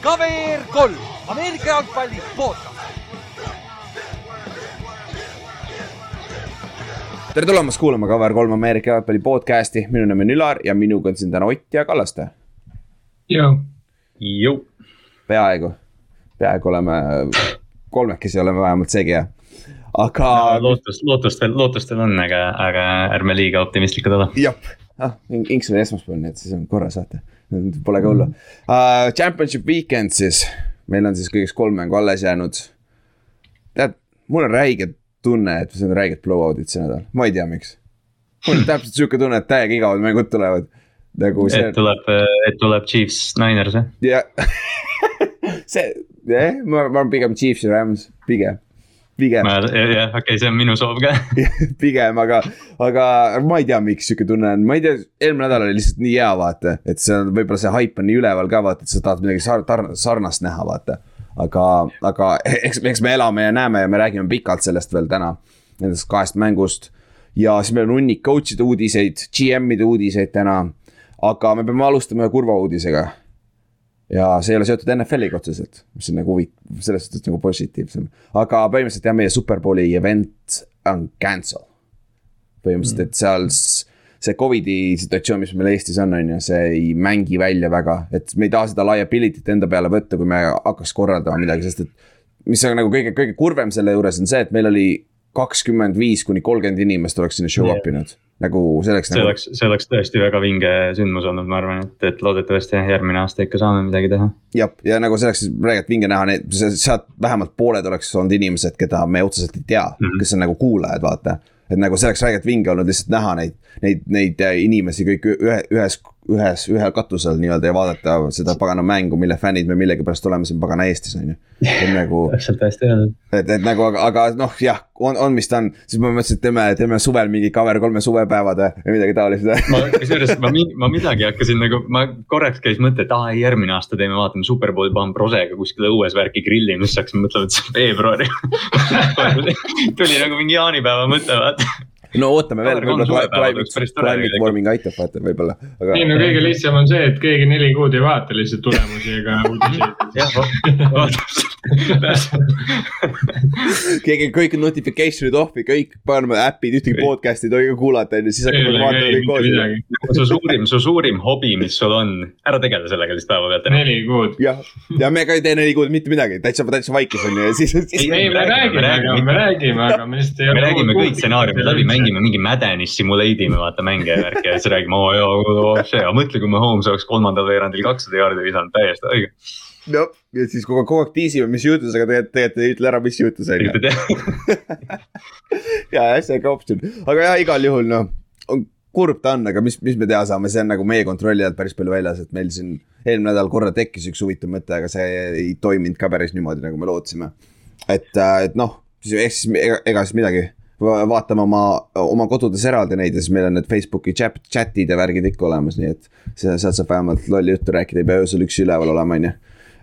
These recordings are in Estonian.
KVR kolm, Ameerika jalgpalli podcast. tere tulemast kuulama KVR kolm Ameerika jalgpalli podcast'i, minu nimi on Ülar ja minuga on siin täna Ott ja Kallaste. Jõu. peaaegu, peaaegu oleme, kolmekesi oleme vähemalt seegi jah. aga no, lootust, lootust veel, lootust veel on, aga, aga ärme liiga optimistlikud ole. jah, ah, Inks oli esmaspäeval, nii et siis on korras vaata, pole ka hullu uh,. Championship weekend siis, meil on siis kõigest kolm mängu alles jäänud. tead, mul on räige tunne, et see on räiged blowout'id see nädal, ma ei tea, miks. mul on täpselt sihuke tunne, et täiega igavad mängud tulevad nagu see. et tuleb, et tuleb Chiefs Niners jah jah see, jah, ma, ma olen pigem Chiefs ja Rams, pigem, pigem. jah, okei okay,, see on minu soov ka pigem, aga, aga ma ei tea, miks sihuke tunne on, ma ei tea, eelmine nädal oli lihtsalt nii hea, vaata, et see on, võib-olla see haip on nii üleval ka, vaata, et sa tahad midagi sar-, sarnast näha, vaata. aga, aga eks, eks me elame ja näeme ja me räägime pikalt sellest veel täna, nendest kahest mängust. ja siis meil on hunnik coach'ide uudiseid, GM-ide uudiseid täna, aga me peame alustama ühe kurva uudisega ja see ei ole seotud NFL-iga otseselt, mis on nagu huvit-, selles suhtes nagu positiivsem. aga põhimõtteliselt jah, meie superbowli event on cancel. põhimõtteliselt, et seal see Covidi situatsioon, mis meil Eestis on, on ju, see ei mängi välja väga, et me ei taha seda liability't enda peale võtta, kui me hakkaks korraldama midagi, sest et. mis on nagu kõige, kõige kurvem selle juures on see, et meil oli kakskümmend viis kuni kolmkümmend inimest oleks sinna show up inud nagu selleks. see nagu... oleks, see oleks tõesti väga vinge sündmus olnud, ma arvan, et, et loodetavasti jah, järgmine aasta ikka saame midagi teha. jah, ja nagu see oleks räigelt vinge näha, need, sealt vähemalt pooled oleks olnud inimesed, keda me otseselt ei tea mm, -hmm. kes on nagu kuulajad, vaata. et nagu see oleks räigelt vinge olnud lihtsalt näha neid, neid, neid inimesi kõik ühe, ühes ühes, ühel katusel nii-öelda ja vaadata seda pagana mängu, mille fännid me millegipärast oleme siin pagana Eestis on ju. et nagu. täpselt hästi öeldud. et, et nagu, aga, aga noh, jah, on, on, mis ta on, siis ma mõtlesin, et teeme, teeme suvel mingi cover kolme suvepäevad või midagi taolist. ma, kusjuures ma, ma midagi hakkasin nagu, ma korraks käis mõte, et aa ei, järgmine aasta teeme, vaatame Superbowl paneme prosega kuskile õues värki grillime, siis hakkasime mõtlema, et see on veebruari tuli nagu mingi jaanipäeva mõte, vaata no ootame veel, võib-olla climate, climate warming aitab vaata võib-olla aga.... ei no kõige lihtsam on see, et keegi neli kuud ei vaata lihtsalt tulemusi ega uudiseid. keegi kõik notification'id off'i, kõik paneme äpid, ühtegi podcast'i ei tohi kuulata, on ju, siis hakkame vaatama kõik koos. su suurim, su suurim hobi, mis sul on, ära tegele sellega lihtsalt päevapealt. neli kuud. jah, ja me ka ei tee neli kuud mitte midagi, täitsa, täitsa vaikis on ju ja siis. ei, me räägime, me räägime, aga me lihtsalt ei ole. me räägime kõik stsenaariumid läbi, mängime mingi Maddenist simulate ime vaata mänge ja värki ja siis räägime, oo jaa, see, aga mõtle, kui me Holmes oleks kolmandal veerandil kakssada jaardi visanud, täiesti õige noh, ja siis kogu aeg, kogu aeg tiisime, mis juhtus, aga tegelikult, tegelikult ei ütle ära, mis juhtus, on ju. ja, see ka optsioon, aga jah, igal juhul noh, kurb ta on, aga mis, mis me teha saame, see on nagu meie kontrolli alt päris palju väljas, et meil siin eelmine nädal korra tekkis üks huvitav mõte, aga see ei toiminud ka päris niimoodi, nagu me lootsime. et, et noh, ehk siis ega, ega siis midagi vaatame oma, oma kodudes eraldi neid ja siis meil on need Facebooki chat, chat'id ja värgid ikka olemas, nii et. sealt saab vähemalt lolli juttu rääkida, ei pea öösel üksi üleval olema, on ju.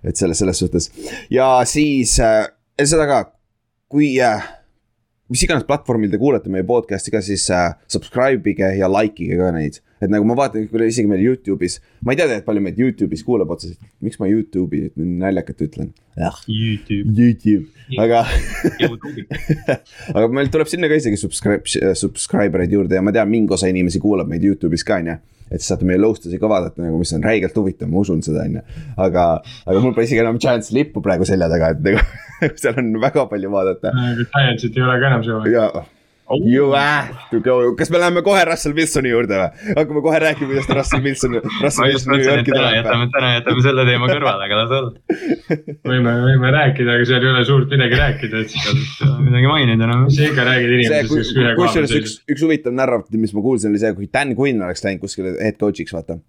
et selles, selles suhtes ja siis äh, seda ka, kui äh, mis iganes platvormil te kuulete meie podcast'i ka, siis äh, subscribe ige ja like ige ka neid. Et nagu ma vaatan, isegi meil Youtube'is, ma ei tea tegelikult palju meid Youtube'is kuulab otseselt, miks ma Youtube'i naljakalt ütlen. Youtube. Youtube, aga aga meil tuleb sinna ka isegi subscribe, subscriber eid juurde ja ma tean, mingi osa inimesi kuulab meid Youtube'is ka, on ju et saate meie loostus'i ka vaadata nagu, mis on räigelt huvitav, ma usun seda, on ju. aga, aga mul pole isegi enam Giantsi lippu praegu selja taga, et nagu seal on väga palju vaadata. Giantsit ei ole ka enam see aeg. You have to go, kas me läheme kohe Russell Wilsoni juurde või? hakkame kohe rääkima, kuidas Russell Wilson, Russell Wilson New Yorki tuleb. jätame, täna jätame selle teema kõrvale, aga las olla. võime, võime rääkida, aga seal ei ole suurt midagi rääkida, et siis. midagi mainida enam no.. mis sa ikka räägid inimestest, kes ühe koha peal seisavad. üks, üks huvitav narratiiv, mis ma kuulsin, oli see, kui Dan Quinn oleks läinud kuskile head coach'iks, vaata.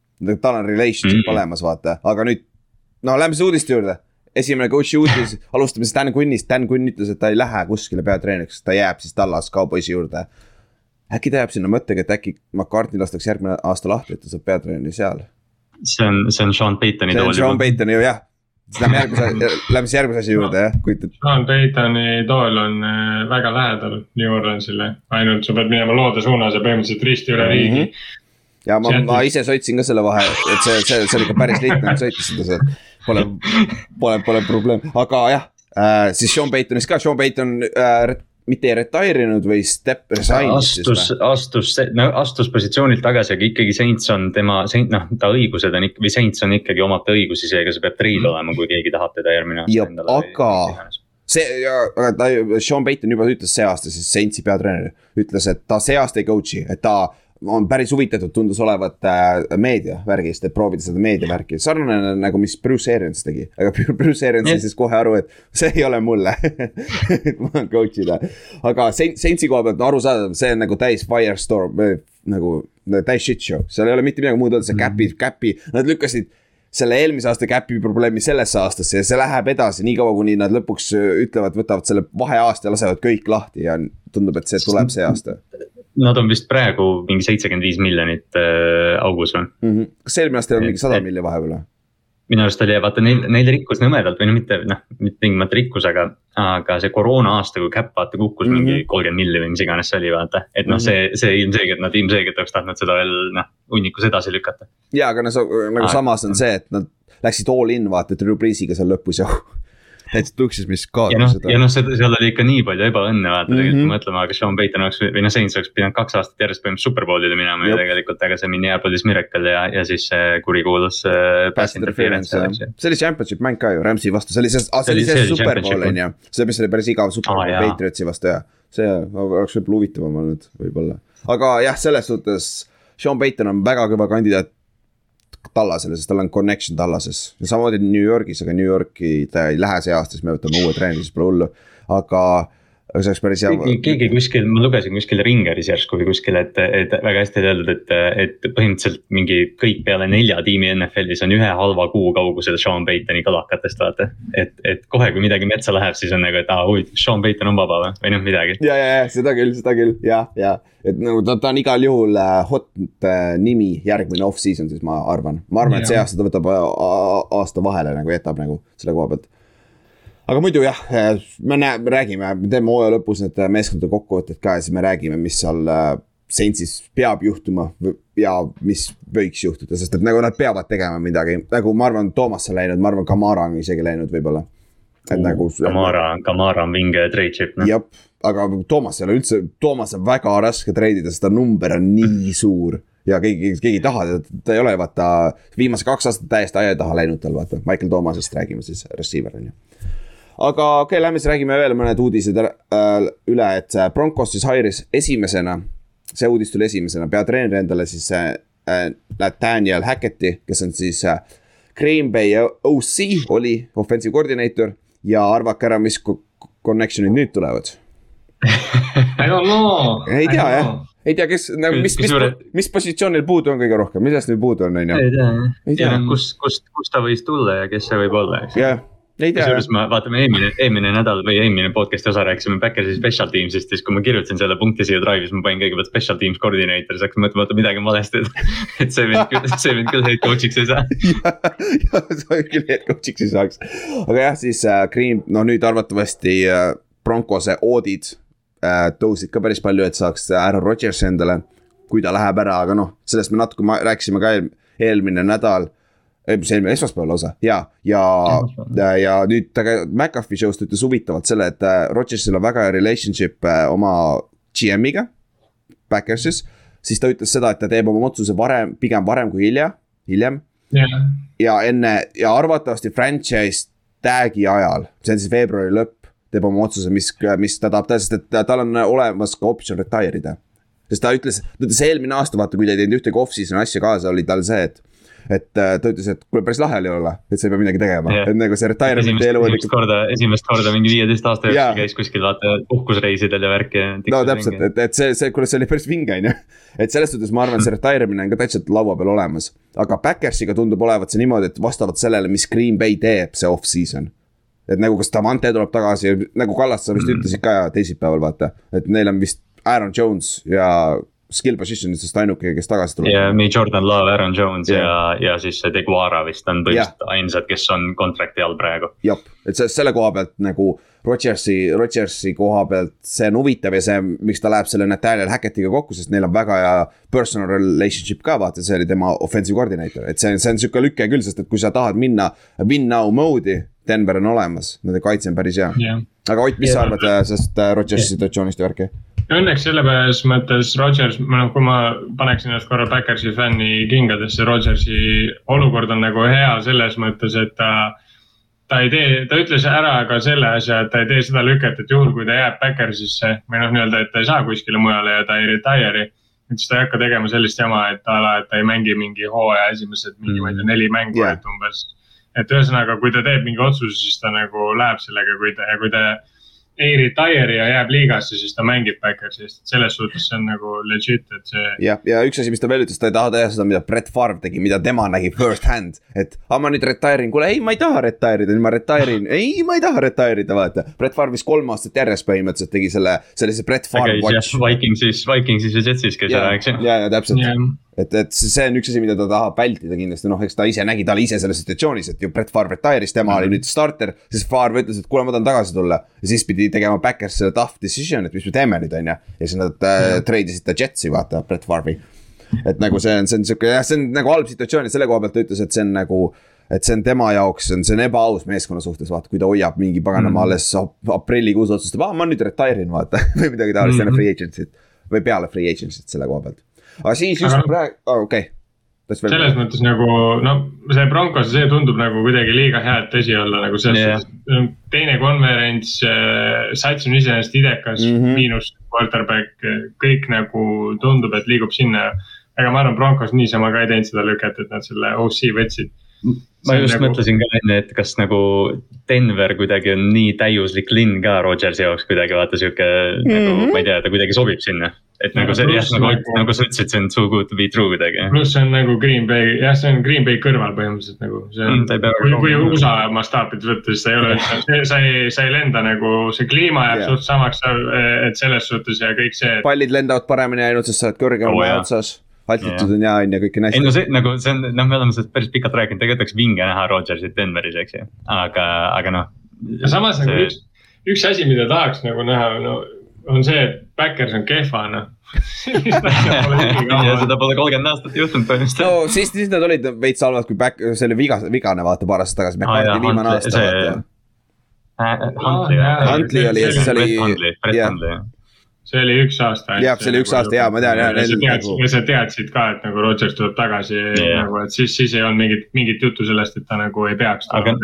tal on relationship mm -hmm. olemas, vaata, aga nüüd, no lähme siis uudiste juurde esimene coach'i uudis, alustame siis Dan Quinnist, Dan Quinn ütles, et ta ei lähe kuskile peatreeneriks, ta jääb siis Tallas Cowboysi juurde. äkki ta jääb sinna mõttega, et äkki McCartney lastakse järgmine aasta lahti, et ta saab peatreeneri seal. see on, see on Sean Paytoni tool. see on Sean Paytoni ju jah, siis lähme järgmise, lähme siis järgmise asja juurde jah, kui. Sean Paytoni tool on äh, väga lähedal New Orleansile, ainult sa pead minema loode suunas ja põhimõtteliselt risti üle riigi mm. -hmm ja ma, ma ise sõitsin ka selle vahe, et see, see, see oli ikka päris lihtne sõita seda, see pole, pole, pole probleem, aga jah äh,. siis Sean Paytonist ka, Sean Payton äh, mitte ei retire inud või step resign'is siis astus astus, no astus positsioonilt tagasi, aga ikkagi Saints on tema, noh, ta õigused on ikka, või Saints on ikkagi, omab ta õigusi, seega see peab treid olema, kui keegi tahab teda järgmine aasta aga- see, aga ta, Sean Payton juba ütles see aasta siis Saintsi peatreener, ütles, et ta see aasta ei coach'i, et ta on päris huvitatud, tundus olevat äh, meediavärgist, et proovida seda meediavärki, sarnane nagu mis Bruce Arians tegi. aga Bruce Arians sai siis kohe aru, et see ei ole mulle. Et ma tahan coach ida. aga Saint-, Saintsi koha pealt on arusaadav, see on nagu täis firestorm, nagu täis shit show, seal ei ole mitte midagi muud öelda, see käpi, käpi, nad lükkasid selle eelmise aasta käpi probleemi sellesse aastasse ja see läheb edasi niikaua, kuni nad lõpuks äh, ütlevad, võtavad selle vaheaasta ja lasevad kõik lahti ja tundub, et see tuleb see aasta Nad on vist praegu mingi seitsekümmend viis miljonit äh, augus või? mm. -hmm. kas eelmine aasta ei olnud mingi sada milli vahepeal või? minu arust oli, vaata neil, neil rikkus nõmedalt või no mitte noh, mitte tingimata rikkus, aga, aga see koroona aasta, kui käpp vaata kukkus mm Mhm. -hmm. mingi kolmkümmend milli või mis iganes see oli, vaata. et noh, see, see ilmselgelt, nad ilmselgelt oleks tahtnud seda veel noh, hunnikus edasi lükata. ja, aga no nagu Aa, samas on see, et nad läksid all in vaata Drew Breesiga seal lõpus ja täitsa tuksis, mis kaotas noh, seda ja. noh, seal oli ikka nii palju ebaõnne vaata mm -hmm. tegelikult Mhm. kui mõtlema, aga Sean Payton oleks või noh, Saints oleks pidanud kaks aastat järjest põhimõtteliselt superbowlile minema ju Jep. tegelikult, aga see Minneapolis Miracle ja, ja siis see kurikuulus äh, pass interference ju. see oli championship mäng ka ju Rams'i vastu, see oli see, see See oli see see superbowl on ju. see, mis oli päris igav superbowl jaa. Patriotsi vastu ja see oleks võib-olla huvitavam olnud võib-olla. aga jah, selles suhtes Sean Payton on väga kõva kandidaat Tallasele, sest tal on connection Tallases ja samamoodi New Yorgis, aga New Yorki ta ei lähe see aasta, siis me võtame uue treeneri, siis pole hullu. aga, aga see oleks päris hea. keegi, kuskil, ma lugesin kuskil Ringeris järsku või kuskil, et, et väga hästi oli öeldud, et, et põhimõtteliselt mingi kõik peale nelja tiimi NFL-is on ühe halva kuu kaugusel Sean Paytoni kalakatest, vaata. et, et kohe, kui midagi metsa läheb, siis on nagu, et aa huvitav, Sean Payton on vaba või, või noh, midagi. ja, ja, ja seda küll, seda küll ja, ja, et nagu ta, ta on igal juhul äh, hot äh, nimi järgmine off-season, siis ma arvan, ma arvan, et see aasta ta võtab a- aasta vahele nagu jätab nagu selle koha pealt. Aga muidu jah, me näe-, me räägime, me teeme hooaja lõpus need äh, meeskondade kokkuvõtted ka ja siis me räägime, mis seal äh, Saintsis peab juhtuma ja mis võiks juhtuda, sest et nagu nad peavad tegema midagi, nagu ma arvan, Toomas on läinud, ma arvan, Kamara on isegi läinud võib-olla. et nagu. Kamara, Kamara on vinge trade chip, noh. jah, aga Toomas ei ole üldse, Toomas on väga raske treidida, sest ta number on nii suur. ja keegi, keegi ei taha teda, ta ei ole vaata viimased kaks aastat täiesti aia taha läinud tal vaata, Michael Toomasest räägime siis, receiver on ju. Aga okei okay,, lähme siis räägime veel mõned uudised äh, üle, et äh, Broncos siis hire'is esimesena. see uudis tuli esimesena, peatreener endale siis äh, äh, Nathaniel Hacketti, kes on siis äh, Green Bay OC oli offensive coordinator ja arvake ära, mis co- connection'id nüüd tulevad I don't know. ei tea jah, ei tea, kes nagu mis, mis mis positsioonil puudu on kõige rohkem, millest nüüd puudu on, on ju. ei tea kus, kust, kust ta võis tulla ja kes see võib olla, eks. jah, tea kusjuures me vaatame eelmine, eelmine nädal või eelmine podcast'i osa rääkisime Backersi special team'ist, siis kui ma kirjutasin selle punkti siia Drive'is, ma panin kõigepealt special teams coordinator, siis hakkasin mõtlema, et midagi on valesti, et. et see vend küll, see vend küll head coach'iks ei saa. sa küll head coach'iks ei saaks. aga jah, siis äh, Green, no nüüd arvatavasti äh, Broncose oodid äh, tõusid ka päris palju, et saaks Aaron Rodgersi endale. kui ta läheb ära, aga noh, sellest me natuke ma- rääkisime ka eel, eelmine nädal. Mis eelmine esmaspäeval lausa ja, ja, ja, nüüd ta McAfee show'st ütles huvitavalt selle, et äh, Rodgersil on väga hea relationship äh, oma GM-iga. Backersis, siis ta ütles seda, et ta teeb oma otsuse varem, pigem varem kui hilja, hiljem jah, ja enne ja arvatavasti franchise tag'i ajal, see on siis veebruari lõpp, teeb oma otsuse, mis, mis ta tahab teha, sest et tal on olemas ka optsioon retire ida. sest ta ütles, ta ütles eelmine aasta, vaata, kui ta ei teinud ühtegi off-season'i asja kaasa, oli tal see, et. Et äh, ta ütles, et kuule, päris lahe oli olla, et sa ei pea midagi tegema Jah. et nagu see retirement'i esimest, elu esimest korda, esimest korda mingi viieteist aasta jooksul käis kuskil vaata puhkusreisidel ja värki. no täpselt, et, et see, see, kuule, see oli päris vinge, on ju. et selles suhtes ma arvan, see retire imine on ka täitsa laua peal olemas. aga Backersiga tundub olevat see niimoodi, et vastavalt sellele, mis Green Bay teeb, see off-season. et nagu kas Davante tuleb tagasi, nagu Kallas, sa vist ütlesid ka teisipäeval, vaata, et neil on vist Aaron Jones ja skill position itest ainuke, kes tagasi tuleb. ja me Jordan Love, Aaron Jones yeah. ja, ja siis see Deguara vist on põhimõtteliselt yeah. ainsad, kes on contract'i all praegu. jah, et selle koha pealt nagu Rodgersi, Rodgersi koha pealt see on huvitav ja see, miks ta läheb selle Nathaniel Hackettiga kokku, sest neil on väga hea personal relationship ka, vaata, see oli tema offensive coordinator, et see, see on sihuke lüke küll, sest et kui sa tahad minna win now mode'i, Denver on olemas, nende kaitse on päris hea yeah.. aga Ott, mis yeah. sa arvad äh, sellest äh, Rodgersi yeah. situatsioonist ja värki? Õnneks selles mõttes Rodgers, noh kui ma paneksin ennast korra Backersi fänni kingadesse, Rodgersi olukord on nagu hea selles mõttes, et ta ta ei tee, ta ütles ära ka selle asja, et ta ei tee seda lüket, et juhul, kui ta jääb Backersisse või noh, nii-öelda, et ta ei saa kuskile mujale ja ta ei retire'i. et siis ta ei hakka tegema sellist jama, et a la, et ta ei mängi mingi hooaja esimesed mingi, ma ei tea, neli mängu yeah., et umbes. et ühesõnaga, kui ta teeb mingi otsuse, siis ta nagu läheb sellega, kui ta, kui ta ei retire'i ja jääb liigasse, siis ta mängib Backersi eest, et selles suhtes see on nagu legit, et see. jah, ja üks asi, mis ta veel ütles, ta ei taha teha seda, mida Brett Favre tegi, mida tema nägi first hand. et aa, ma nüüd retire in, kuule ei, ma ei taha retire ida, nüüd ma retire in, ei, ma ei taha retire ida, vaata. Brett Favre vist kolm aastat järjest põhimõtteliselt tegi selle, sellise Brett Favre watch. Vikingsis, Vikingsis ja Jetsis käis ära, eks ju. ja, ja täpselt yeah et, et see on üks asi, mida ta tahab vältida kindlasti, noh, eks ta ise nägi, ta oli ise selles situatsioonis, et ju Brett Favre retire'is, tema mm -hmm. oli nüüd starter. siis Favre ütles, et kuule, ma tahan tagasi tulla ja siis pidi tegema Backers selle tough decision, et mis me teeme nüüd, on ju. ja siis nad äh, treidisid ta Jetsi, vaata, Brett Favre'i. et nagu see on, see on sihuke jah, see on nagu halb situatsioon ja selle koha pealt ta ütles, et see on nagu et see on tema jaoks, on, see on ebaaus meeskonna suhtes, vaata, kui ta hoiab mingi paganama mm. alles aprillikuus otsustab, aa, ma nüüd retire in, vaata või midagi taolist mm -hmm. enne free agency't. või peale free agency't selle koha pealt aga siis just praegu okei okay selles mõttes nagu noh, see Broncos, see tundub nagu kuidagi liiga hea, et tõsi olla nagu selles yeah. suhtes. teine konverents äh,, sats on iseenesest idekas mm, -hmm. miinus quarterback, kõik nagu tundub, et liigub sinna. aga ma arvan, Broncos niisama ka ei teinud seda lüket, et nad selle OC võtsid ma just nagu... mõtlesin ka enne, et kas nagu Denver kuidagi on nii täiuslik linn ka Rodgersi jaoks kuidagi vaata sihuke mm -hmm. nagu mhm. ma ei tea, ta kuidagi sobib sinna. et nagu see jah, nagu, nagu, nagu sa ütlesid, see on too good to be true kuidagi. pluss see on nagu Green Bay, jah, see on Green Bay kõrval põhimõtteliselt nagu see on mm,. kui, kui USA mastaapides võtta, siis ta ei ole üldse, sa ei, sa ei lenda nagu, see kliima jääb yeah. suht samaks, et selles suhtes ja kõik see et.... pallid lendavad paremini ainult, sest sa oled kõrgemal oh, otsas altitud on hea, on ju, kõik on hästi. ei no see nagu see on, noh, me oleme sellest päris pikalt rääkinud, tegelikult oleks vinge näha Rodgersit Denveris, eks ju, aga, aga noh. samas nagu see... nagu üks, üks asi, mida tahaks nagu näha, no on see, et Backers on kehva, noh ja seda pole kolmkümmend aastat juhtunud põhimõtteliselt. no siis, siis nad olid veits halvad, kui back, see oli viga, vigane vaata paar aastat tagasi, McCarthy viimane aasta vaata. Huntley, Huntley oli ja siis oli. Brett Huntley, jah see oli üks aasta. jah, see oli üks aasta ja ma tean ja. Nagu... ja sa teadsid ka, et nagu Rodgers tuleb tagasi yeah. nagu, et siis, siis ei olnud mingit, mingit juttu sellest, et ta nagu ei peaks. aga,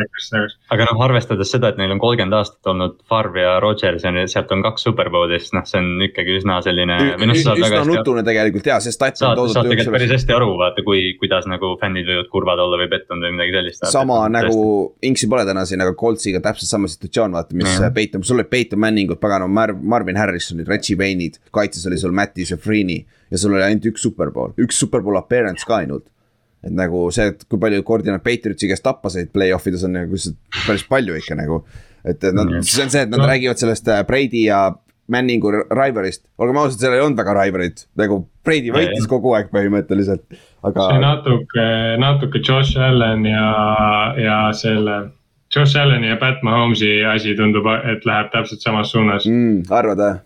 aga noh, arvestades seda, et neil on kolmkümmend aastat olnud Favre ja Rodgers ja sealt on kaks superbowli, siis noh, see on ikkagi üsna selline. No, üsna nutune tegelikult ja, see stat on toodud. saad tegelikult päris hästi aru, vaata, kui, kuidas nagu fännid võivad kurvad olla või pettunud või midagi sellist. sama nagu, Inksi pole täna siin, aga Coltsiga täpselt sama situatsioon, vaata, mis Peiton, sul olid Peiton Manningud, paganama, Marvin Harrisonid, Reggie Reggie Wayne'id, kaitses oli sul Matti Sefrini ja sul oli ainult üks superpool, üks superpool appearance ka ainult. et nagu see, et kui palju kordi nad Patriotsi käest tappasid play-off ides on nagu päris palju ikka nagu. et nad, see on see, et nad no. räägivad sellest äh, Brady ja Manningu rivalist, olgem ausad, seal ei olnud väga rivalit, nagu Brady võitis kogu aeg põhimõtteliselt, aga. natuke, natuke Josh Allan ja, ja selle Josh Allan'i ja Pat Mahomes'i asi tundub, et läheb täpselt samas suunas mm,. arvad jah?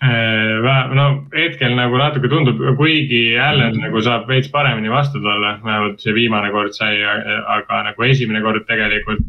Äh, no hetkel nagu natuke tundub, kuigi Allan mm. nagu saab veits paremini vastu tulla, vähemalt see viimane kord sai, aga nagu esimene kord tegelikult.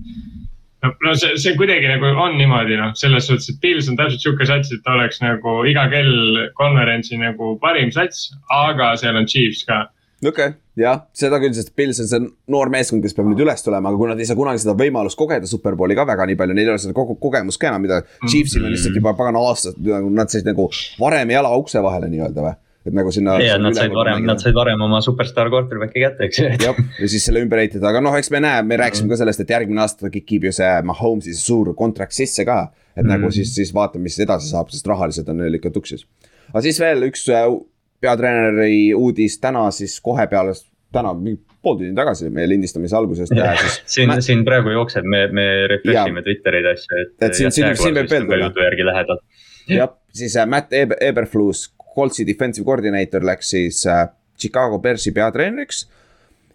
no, no see, see kuidagi nagu on niimoodi noh, selles suhtes, et Pils on täpselt sihuke sats, et ta oleks nagu iga kell konverentsi nagu parim sats, aga seal on Chiefs ka okei okay,, jah, seda küll, sest Pils on see noor meeskond, kes peab nüüd üles tulema, aga kui nad ei saa kunagi seda võimalust kogeda Superbowli ka väga nii palju, neil ei ole seda kogu kogemust ka enam, mida Chiefsil on lihtsalt juba pagana aastad, nagu nad said nagu varem jala ukse vahele nii-öelda või et nagu sinna. ja nad said varem, nad said varem oma superstaar quarterback'i kätte, eks ju. jah, ja siis selle ümber ehitada, aga noh, eks me näe, me rääkisime ka sellest, et järgmine aasta kikib ju see Mahomes'i suur kontrakt sisse ka. et mm. nagu siis, siis vaatame, mis edasi saab, sest rahaliselt on neil ikka tuksis. aga siis veel üks äh, peatreeneri uudis täna siis kohe peale, täna mingi pool tundi tagasi meie lindistamise algusest. siin ma..., siin praegu jookseb, me, me refresh ime Twitterid asju, et. et siin, siin, siin võib veel lähedalt. jah, siis äh, Matt Eber, Eberflus Coltsi defensive coordinator läks siis äh, Chicago Bearsi peatreeneriks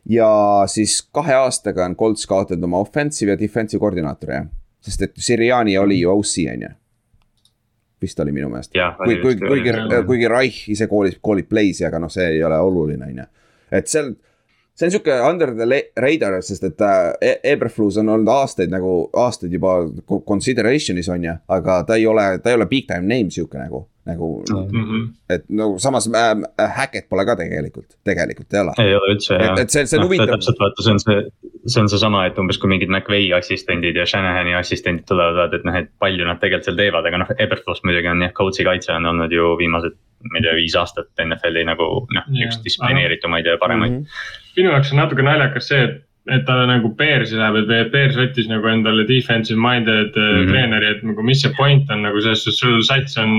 ja siis kahe aastaga on Colts kaotanud oma offensive ja defensive koordinaatori jah. sest et Siriani oli ju OC on ju. Vist oli minu meelest. kuigi, kuigi, kuigi, kuigi Reich ise koolib, koolib play'si, aga noh, see ei ole oluline, on ju. et seal, see on sihuke under the radar, sest et äh, Eberflus on olnud aastaid nagu, aastaid juba consideration'is on ju, aga ta ei ole, ta ei ole big time name sihuke nagu nagu mm, -hmm. et no samas äh, Hackett pole ka tegelikult, tegelikult ei ole. ei ole üldse jah. et see, see on no, huvitav. täpselt vaata, see on see, see on seesama, et umbes kui mingid McVay assistendid ja Shanahani assistendid tulevad, et noh, et palju nad tegelikult seal teevad, aga noh, Eberfloss muidugi on jah, coach'i kaitse on olnud ju viimased. ma ei tea, viis aastat NFL-i nagu noh, üks distsiplineeritumaid ja paremaid mm. -hmm. minu jaoks on natuke naljakas see, et et ta nagu Bearsi läheb, et Bears võttis nagu endale defensive minded mm -hmm. treeneri, et nagu mis see point on nagu selles suhtes, sul sats on,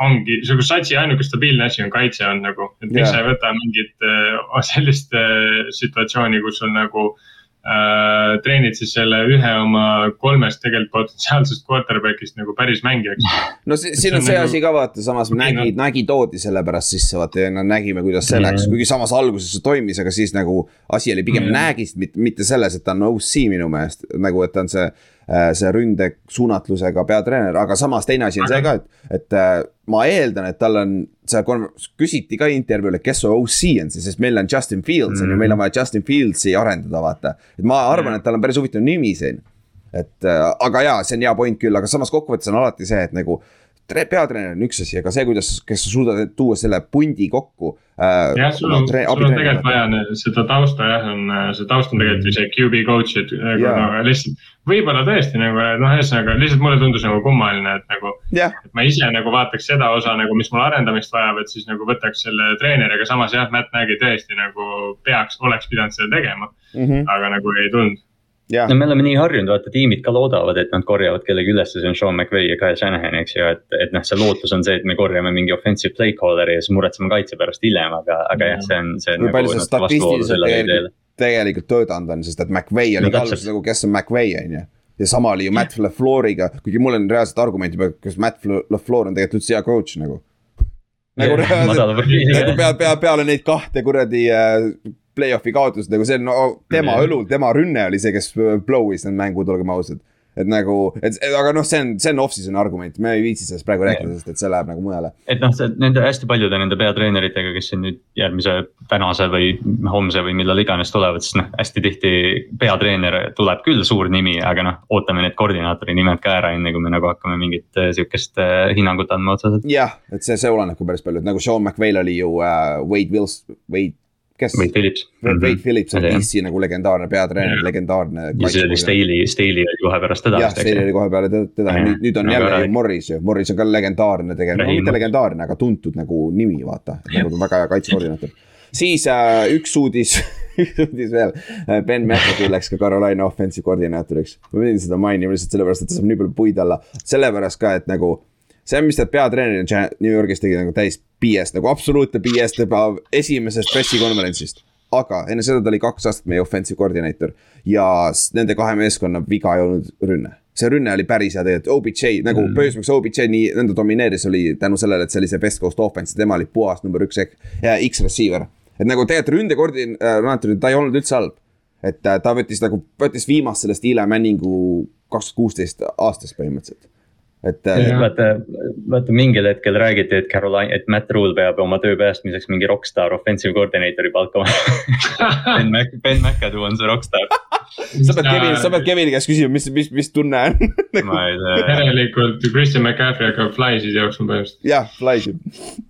ongi, sul satsi ainuke stabiilne asi on kaitse on nagu. et miks yeah. sa ei võta mingit uh, sellist uh, situatsiooni, kus sul nagu uh, äh, treenid siis selle ühe oma kolmest tegelikult potentsiaalsest quarterback'ist nagu päris mängijaks. no siin on see, see nagu... asi ka vaata, samas nägi, nägi toodi sellepärast sisse vaata ja no nägime, kuidas see mm -hmm. läks, kuigi samas alguses see toimis, aga siis nagu asi oli pigem mm -hmm. nägist, mitte selles, et ta on OC minu meelest, nagu et ta on see see ründe suunatlusega peatreener, aga samas teine asi on see ka, et, et äh, ma eeldan, et tal on, see küsiti ka intervjuul, et kes su OC on siis, sest meil on Justin Fields on mm. ju, meil on vaja Justin Fieldsi arendada, vaata. et ma arvan, et tal on päris huvitav nimi siin. et äh, aga jaa, see on hea point küll, aga samas kokkuvõttes on alati see, et nagu peatreener on üks asi, aga see, kuidas, kes sa suudad tuua selle pundi kokku äh,. jah, sul on, sul on tegelikult vaja seda tausta jah, on, see taust on tegelikult see QB coach, et yeah. lihtsalt. võib-olla tõesti nagu noh, ühesõnaga lihtsalt mulle tundus nagu kummaline, et nagu et ma ise nagu vaataks seda osa nagu, mis mul arendamist vajab, et siis nagu võtaks selle treeneri, aga samas jah, Matt Nagy tõesti nagu peaks, oleks pidanud seda tegema mm. -hmm. aga nagu ei tulnud Yeah. no me oleme nii harjunud, vaata tiimid ka loodavad, et nad korjavad kellegi ülesse, see on Sean McVay ja Kyle Shanahan, eks ju, et, et noh, see lootus on see, et me korjame mingi offensive play caller'i ja siis muretseme kaitse pärast hiljem, aga, aga jah, see on, see on. kui palju see statistiliselt tegelikult, tegelikult töötanud on, sest et McVay oli no, ka alguses nagu, kes on McVay, on ju ja sama oli ju Matt LaFleuriga, kuigi mul on reaalselt argumenti, kas Matt LaFleur on tegelikult üldse hea coach nagu. nagu reaalselt, nagu pea, pea, peale neid kahte kuradi äh, play-off'i kaotust, nagu see on no, tema mm. õlul, tema rünne oli see, kes blow'is need mängud, olgem ausad. et nagu, et aga noh, see on, see on off-season argument, me ei viitsi sellest praegu rääkida, sest et see läheb nagu mujale. et noh, see nende hästi paljude nende peatreeneritega, kes siin nüüd järgmise tänase või homse või millal iganes tulevad, siis noh, hästi tihti peatreener tuleb küll suur nimi, aga noh, ootame need koordinaatori nimed ka ära, enne kui me nagu hakkame mingit äh, sihukest äh, hinnangut andma otseselt. jah, et see, see oleneb ka päris palju, et nagu Sean McVay'l oli ju uh, Wade Wills, Wade kes? Wade Phillips. Wade mhm. Phillips on DC nagu legendaarne peatreener, legendaarne. ja siis oli Staley, Staley oli kohe pärast teda. jah, Staley oli kohe peale teda ja nüüd, nüüd on jälle ju Morris ju, Morris on ka legendaarne tegelikult, no mitte legendaarne, aga tuntud nagu nimi, vaata. nagu väga hea kaitsekoordinaator. siis äh, üks uudis üks uudis veel, Ben McAfee läks ka Carolina offensive koordinaatoriks. ma pidin seda mainima lihtsalt sellepärast, et ta saab nii palju puid alla, sellepärast ka, et nagu see, mis ta peatreener New Yorgis tegi nagu täis BS, nagu absoluutne BS juba esimesest pressikonverentsist. aga enne seda ta oli kaks aastat meie offensive coordinator ja nende kahe meeskonna viga ei olnud rünne see rünne oli päris hea tegelikult, OBJ nagu mm. põhjus, miks OBJ nii nõnda domineeris, oli tänu sellele, et see oli see best coast offense, tema oli puhas number üks ehk X-receiver. et nagu tegelikult ründekoordinaator, ta ei olnud üldse halb. et äh, ta võttis nagu, võttis viimast sellest Eli Manningu kaks tuhat kuusteist aastast põhimõtteliselt et äh, vaata, vaata mingil hetkel räägiti, et Caroline, et Matt Rule peab oma töö päästmiseks mingi rokkstaar offensive coordinator'i palkama. Ben Mac, Ben McAdoo on see rokkstaar. Sa pead Kevin, sa pead Kevini käest küsima, mis, mis, mis tunne on. Ma ei tea. järelikult Christian McCaffrey hakkab fly'sid jooksma põhimõtteliselt. jah, fly'sid.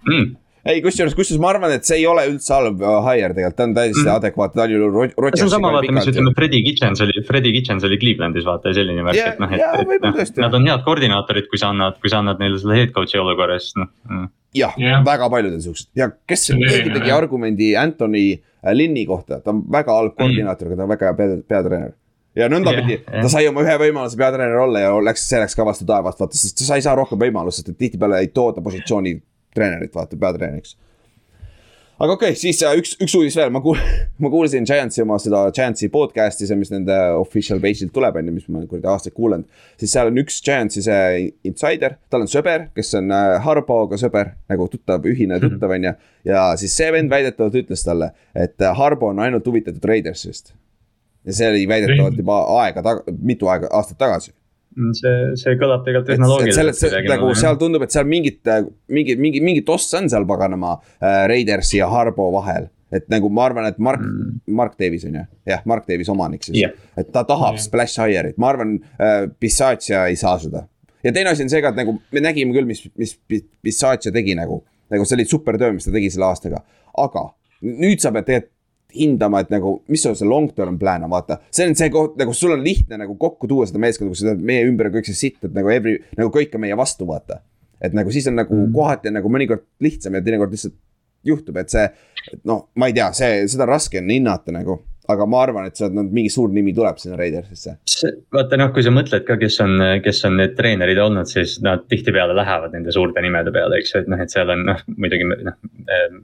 Mm ei, kusjuures, kusjuures ma arvan, et see ei ole üldse halb uh, hire tegelikult, ta on täiesti mm. adekvaatne, ta on ju Rodgersi. see on sama, vaata, mis ütleme, Freddie Kitchens oli, Freddie Kitchens oli Clevelandis vaata ja selline värk yeah,, et noh, et, et noh, nad on head koordinaatorid, kui sa annad, kui sa annad neile selle head coach'i olukorra, siis noh mm.. jah yeah,, väga paljudel siuksed ja kes, keegi tegi argumendi Anthony äh, Linni kohta, ta on väga halb koordinaator mm., aga ta on väga hea pea, peatreener ja nõndapidi yeah, yeah. ta sai oma ühe võimaluse peatreener olla ja läks, see läks ka vastu taevast, vaata, sest sa ei saa rohkem võimalust, sest et tihtipeale ei tooda positsiooni treenerit, vaata, peatreeneriks aga okei okay,, siis äh, üks, üks uudis veel, ma kuul-, ma kuulsin Giantsi oma seda Giantsi podcast'i, see, mis nende official page'ilt tuleb, on ju, mis ma kuradi aastaid kuulanud. siis seal on üks Giantsi see insider, tal on sõber, kes on äh, Harboga sõber, nagu tuttav, ühine Mhm. tuttav, on ju. ja siis see vend väidetavalt ütles talle, et äh, Harbo on ainult huvitatud Raidersist. ja see oli väidetavalt juba aega taga, mitu aega, aastat tagasi see, see kõlab tegelikult üsna loogiliselt. selles, nagu seal tundub, et seal mingit, mingi, mingi, mingi toss on seal paganama äh, Raidersi ja Harbo vahel. et nagu ma arvan, et Mark mm., Mark Davis on ju, jah, Mark Davis omanik siis Yeah. et ta tahab Yeah. splash hire'it, ma arvan äh,, Bisaccia ei saa seda. ja teine asi on see ka, et nagu me nägime küll, mis, mis Bisaccia tegi nagu, nagu see oli super töö, mis ta tegi selle aastaga, aga nüüd sa pead tegelikult hindama, et nagu, mis sul see long term plan on, vaata. see on see koht, nagu sul on lihtne nagu kokku tuua seda meeskonda, kus seda meie ümber on kõik see sitt, et nagu every, nagu kõik on meie vastu, vaata. et nagu siis on nagu mm. kohati on nagu mõnikord lihtsam ja teinekord lihtsalt juhtub, et see, noh, ma ei tea, see, seda on raske on hinnata nagu. Aga ma arvan, et sealt mingi suur nimi tuleb sinna Raidersisse. vaata noh, kui sa mõtled ka, kes on, kes on need treenerid olnud, siis nad tihtipeale lähevad nende suurte nimede peale, eks ju, et noh, et seal on noh, muidugi noh.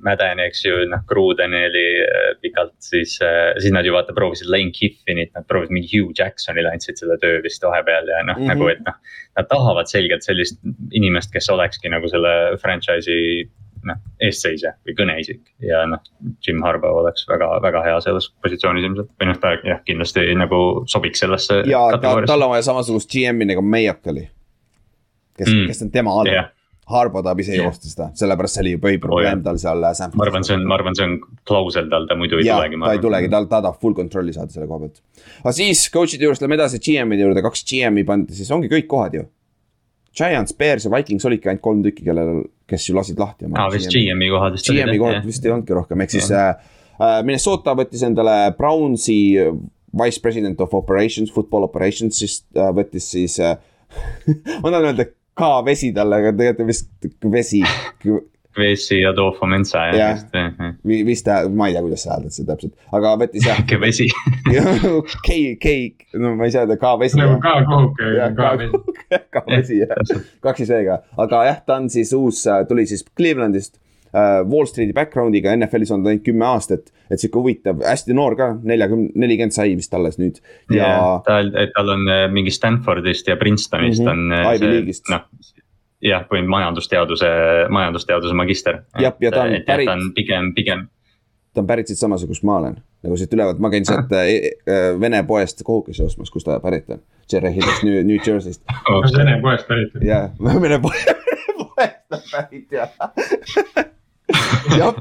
Mäden, eks ju, noh, Grudeni oli äh, pikalt, siis, siis nad ju vaata proovisid Lane Kiffinit, nad proovisid mingi Hugh Jacksonile andsid seda töö vist vahepeal ja noh mm, -hmm. nagu, et noh. Nad tahavad selgelt sellist inimest, kes olekski nagu selle franchise'i noh, eestseisja või kõneisik ja noh, Jim Harbaugh oleks väga, väga hea selles positsioonis ilmselt või noh, ta jah, kindlasti nagu sobiks sellesse. ja ta, tal on vaja samasugust GM-i nagu Mayock oli. kes mm., kes on tema all yeah.. Harbo tahab ise joosta seda, sellepärast see oli ju põhiprobleem oh, tal seal äh, San Francisco. ma arvan, see on, ma arvan, see on klausel tal, ta muidu ei ja, tulegi. ta ei tulegi, tal, ta tahab full control'i saada selle koha pealt. aga siis coach'ide juurest lähme edasi GM-ide juurde, kaks GM-i pandi, siis ongi kõik kohad ju. Giants, Bears ja Vikings olidki ainult kolm tükki, kellel, kes ju lasid lahti. aa, vist GM-i kohad vist. GM-i kohad vist ei olnudki rohkem, ehk siis äh, Minnesota võttis endale Brownsi vice president of operations, football operations, siis äh, võttis siis äh, ma tahan öelda K-vesi talle, aga tegelikult vist vesi. Vessi ja Toofo Mensa jah yeah.. vist ta, ma ei tea, kuidas sa hääldad seda täpselt, aga võttis jah. vesi K, K, no ma ei saa öelda K-vesi. nagu K-kohuk ja K-vesi. K-vesi jah, kaks siis veega, aga jah, ta on siis uus, tuli siis Clevelandist uh,. Wall Street'i background'iga, NFL-is on ta ainult kümme aastat, et sihuke huvitav, hästi noor ka, neljakümne, nelikümmend sai vist alles nüüd. ja yeah, tal, tal on mingi Stanfordist ja Princetonist mm -hmm. on. Ivy League'ist. noh, jah, põhimõtteliselt majandusteaduse, majandusteaduse magister. jah, ja ta on et, pärit. ta on pigem, pigem. ta on pärit siit samasugust ma olen, nagu siit ülevalt, ma käin sealt äh, Vene poest kohukesi ostmas, kust ta pärit on. Hillist, New, New Jersey'st. kas Vene poest pärit on? jah, Vene poest ta pärit jah. jah.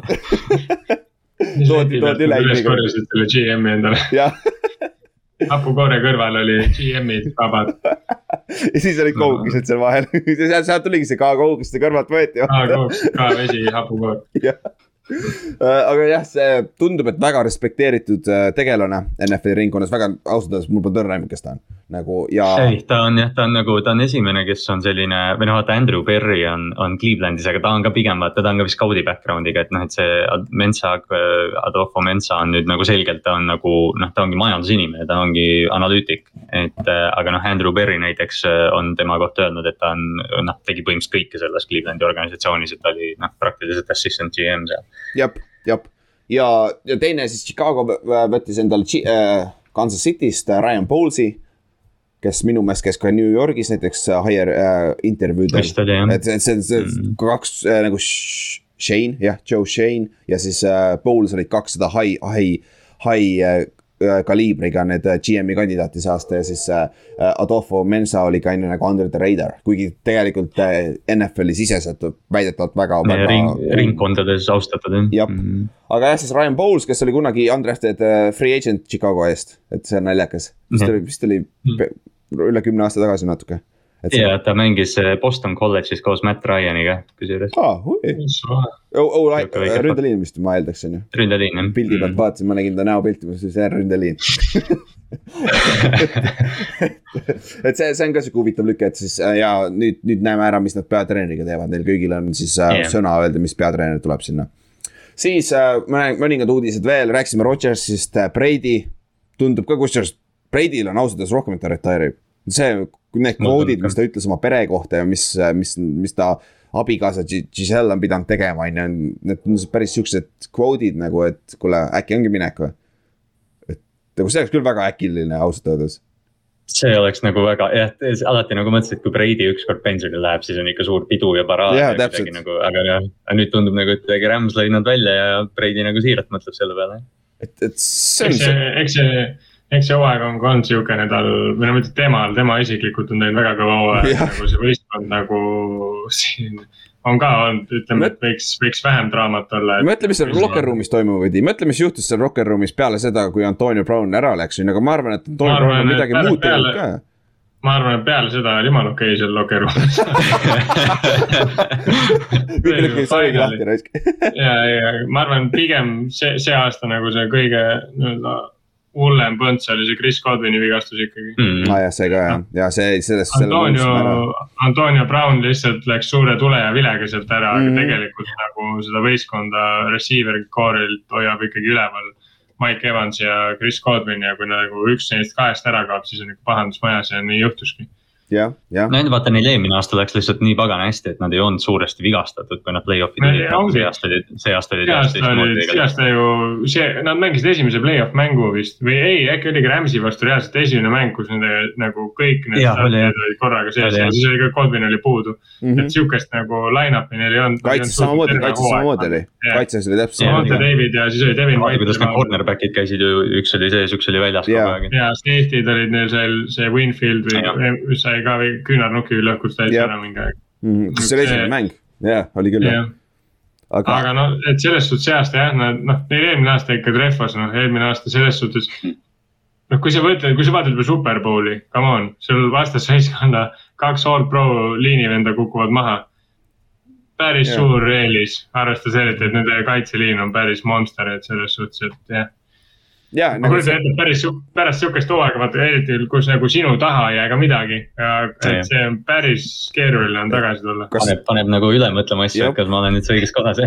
toodi, toodi üle. üles korjasid selle GM-i endale. jah hapukoore kõrval oli GM-id vabad. ja siis olid kohukesed seal vahel sealt, tuligi see K-kohukeste kõrvalt võeti. K-kohuk, K-vesi, hapukoor. jah, aga jah, see tundub, et väga respekteeritud äh, tegelane NFL-i ringkonnas, väga ausalt öeldes mul pole õrna aimu, kes ta on. nagu ja. ei, ta on jah, ta on nagu, ta on esimene, kes on selline või noh, vaata Andrew Berry on, on Clevelandis, aga ta on ka pigem vaata, ta on ka vist scout'i background'iga, et noh, et see Mensa, Adolfo Mensa on nüüd nagu selgelt, ta on nagu noh, ta ongi majandusinimene, ta ongi analüütik. et aga noh, Andrew Berry näiteks on tema kohta öelnud, et ta on noh, tegi põhimõtteliselt kõike selles Clevelandi organisatsioonis, et ta oli noh, praktiliselt assistant GM seal jah, jah ja, ja teine siis Chicago võttis endale äh, Kansas City'st äh, Ryan Bowles'i. kes minu meelest käis ka New Yorgis näiteks äh, hire äh, intervjuudel. et see, see, see mm. kaks äh, nagu Shane, jah, Joe Shane ja siis äh, Bowles olid kaks seda high, high, high äh, kaliibriga need GM-i kandidaati see aasta ja siis äh, Adolfo Mensa oli ka enne nagu under the radar, kuigi tegelikult äh, NFL-i siseselt väidetavalt väga, väga. Ring, ringkondades austatud jah. jah -hmm. aga jah, siis Ryan Bowles, kes oli kunagi undrafted free agent Chicago eest, et see on naljakas, vist oli, vist oli üle kümne aasta tagasi natuke. Ja ta mängis Boston kolledžis koos Matt Ryan'iga kusjuures. aa, huvi. oh, oh, ründeliin vist ma eeldaks, on ju. ründeliin jah. pildi pealt vaatasin, ma nägin ta näopilti, ma ütlesin, see on ründeliin et see, see on ka sihuke huvitav lüke, et siis ja nüüd, nüüd näeme ära, mis nad peatreeneriga teevad, neil kõigil on siis yeah. sõna öelda, mis peatreener tuleb sinna. siis äh, mõningad uudised veel, rääkisime Rodgersist äh,, Brady tundub ka, kusjuures Brady'l on ausalt öeldes rohkem, et ta retire ib. See, need kvoodid, mis ta ütles oma pere kohta ja mis, mis, mis ta abikaasa Gi- Giselle on pidanud tegema, on ju, need on päris siuksed kvoodid nagu, et kuule, äkki ongi minek või? et nagu see oleks küll väga äkiline ausalt öeldes. see oleks nagu väga jah, alati nagu mõtlesin, et kui Brady ükskord pensionile läheb, siis on ikka suur pidu ja paraad Jaa, ja kuidagi nagu, aga jah, nüüd tundub nagu, et kuidagi Rams lõi nad välja ja Brady nagu siiralt mõtleb selle peale. et, et see on eks see, see, eks see, eks see hooaeg on ka olnud siukene tal, või no mitte temal, tema isiklikult on teinud väga kõva hooaeg, Jah. nagu see võistkond nagu siin on ka olnud, ütleme, et võiks, võiks vähem draamat olla. mõtle, mis seal locker room'is toimub või, mõtle, mis juhtus seal locker room'is peale seda, kui Antonio Brown ära läks, aga ma arvan, et Antonio arvan, Brown on midagi muud teinud ka. ma arvan, et peale seda oli jumala okei seal locker room'is. kõik lükkas oligi lahti raisk. ja, ja ma arvan, pigem see, see aasta nagu see kõige nii-öelda hullem põnts oli see Chris Godwini vigastus ikkagi. Mm. aa jah, see ka jah, ja see, sellest, selle Antonio Antonio Brown lihtsalt läks suure tule ja vilega sealt ära mm, Mhm. aga tegelikult nagu seda võistkonda receiver core'ilt hoiab ikkagi üleval. Mike Evans ja Chris Godwin ja kui nagu üks neist kahest ära kaob, siis on ikka pahandus majas ja nii juhtuski. jah, jah, no vaata neil eelmine aasta läks lihtsalt nii pagana hästi, et nad ei olnud suuresti vigastatud, kui nad play-off'i ongi. see aasta oli, see aasta oli see aasta täiesti oli, see aasta ju see, nad mängisid esimese play-off mängu vist või ei, äkki oligi Rams'i vastu reaalselt esimene mäng, kus nende nagu kõik need starterid olid korraga sees Oli, ja siis oli ka Godwin oli puudu. Mhm. et sihukest nagu line-up'i neil ei olnud. kaitses samamoodi, kaitses samamoodi oli, kaitses oli täpselt samamoodi. David ja siis oli Devin vaata, kuidas need White. cornerback'id käisid ju, üks oli sees, üks oli väljas kogu aeg. ja safety'd olid neil seal see Winfield või mis sai ka või küünarnuki lõhkus Jah. ära mingi aeg. Mhm. kas see oli esimene mäng? jah, oli küll jah, aga aga noh, et selles suhtes see aasta jah, nad noh, neil eelmine aasta ikka trehvas, noh eelmine aasta selles suhtes. noh, kui sa mõtled, kui sa vaatad juba Superbowli, come on, sul vastasvõistkonna kaks all pro liinivenda kukuvad maha. päris yeah. suur eelis, arvestades eriti, et nende kaitseliin on päris monster, et selles suhtes, et jah. Ja ma nagu kujutan ette, et päris, pärast sihukest hooaega, vaata eriti, kus nagu sinu taha ei jää ka midagi. Et see on päris keeruline on tagasi tulla. kas, paneb, paneb nagu üle mõtlema asju et kas ma olen nüüd õiges kohas.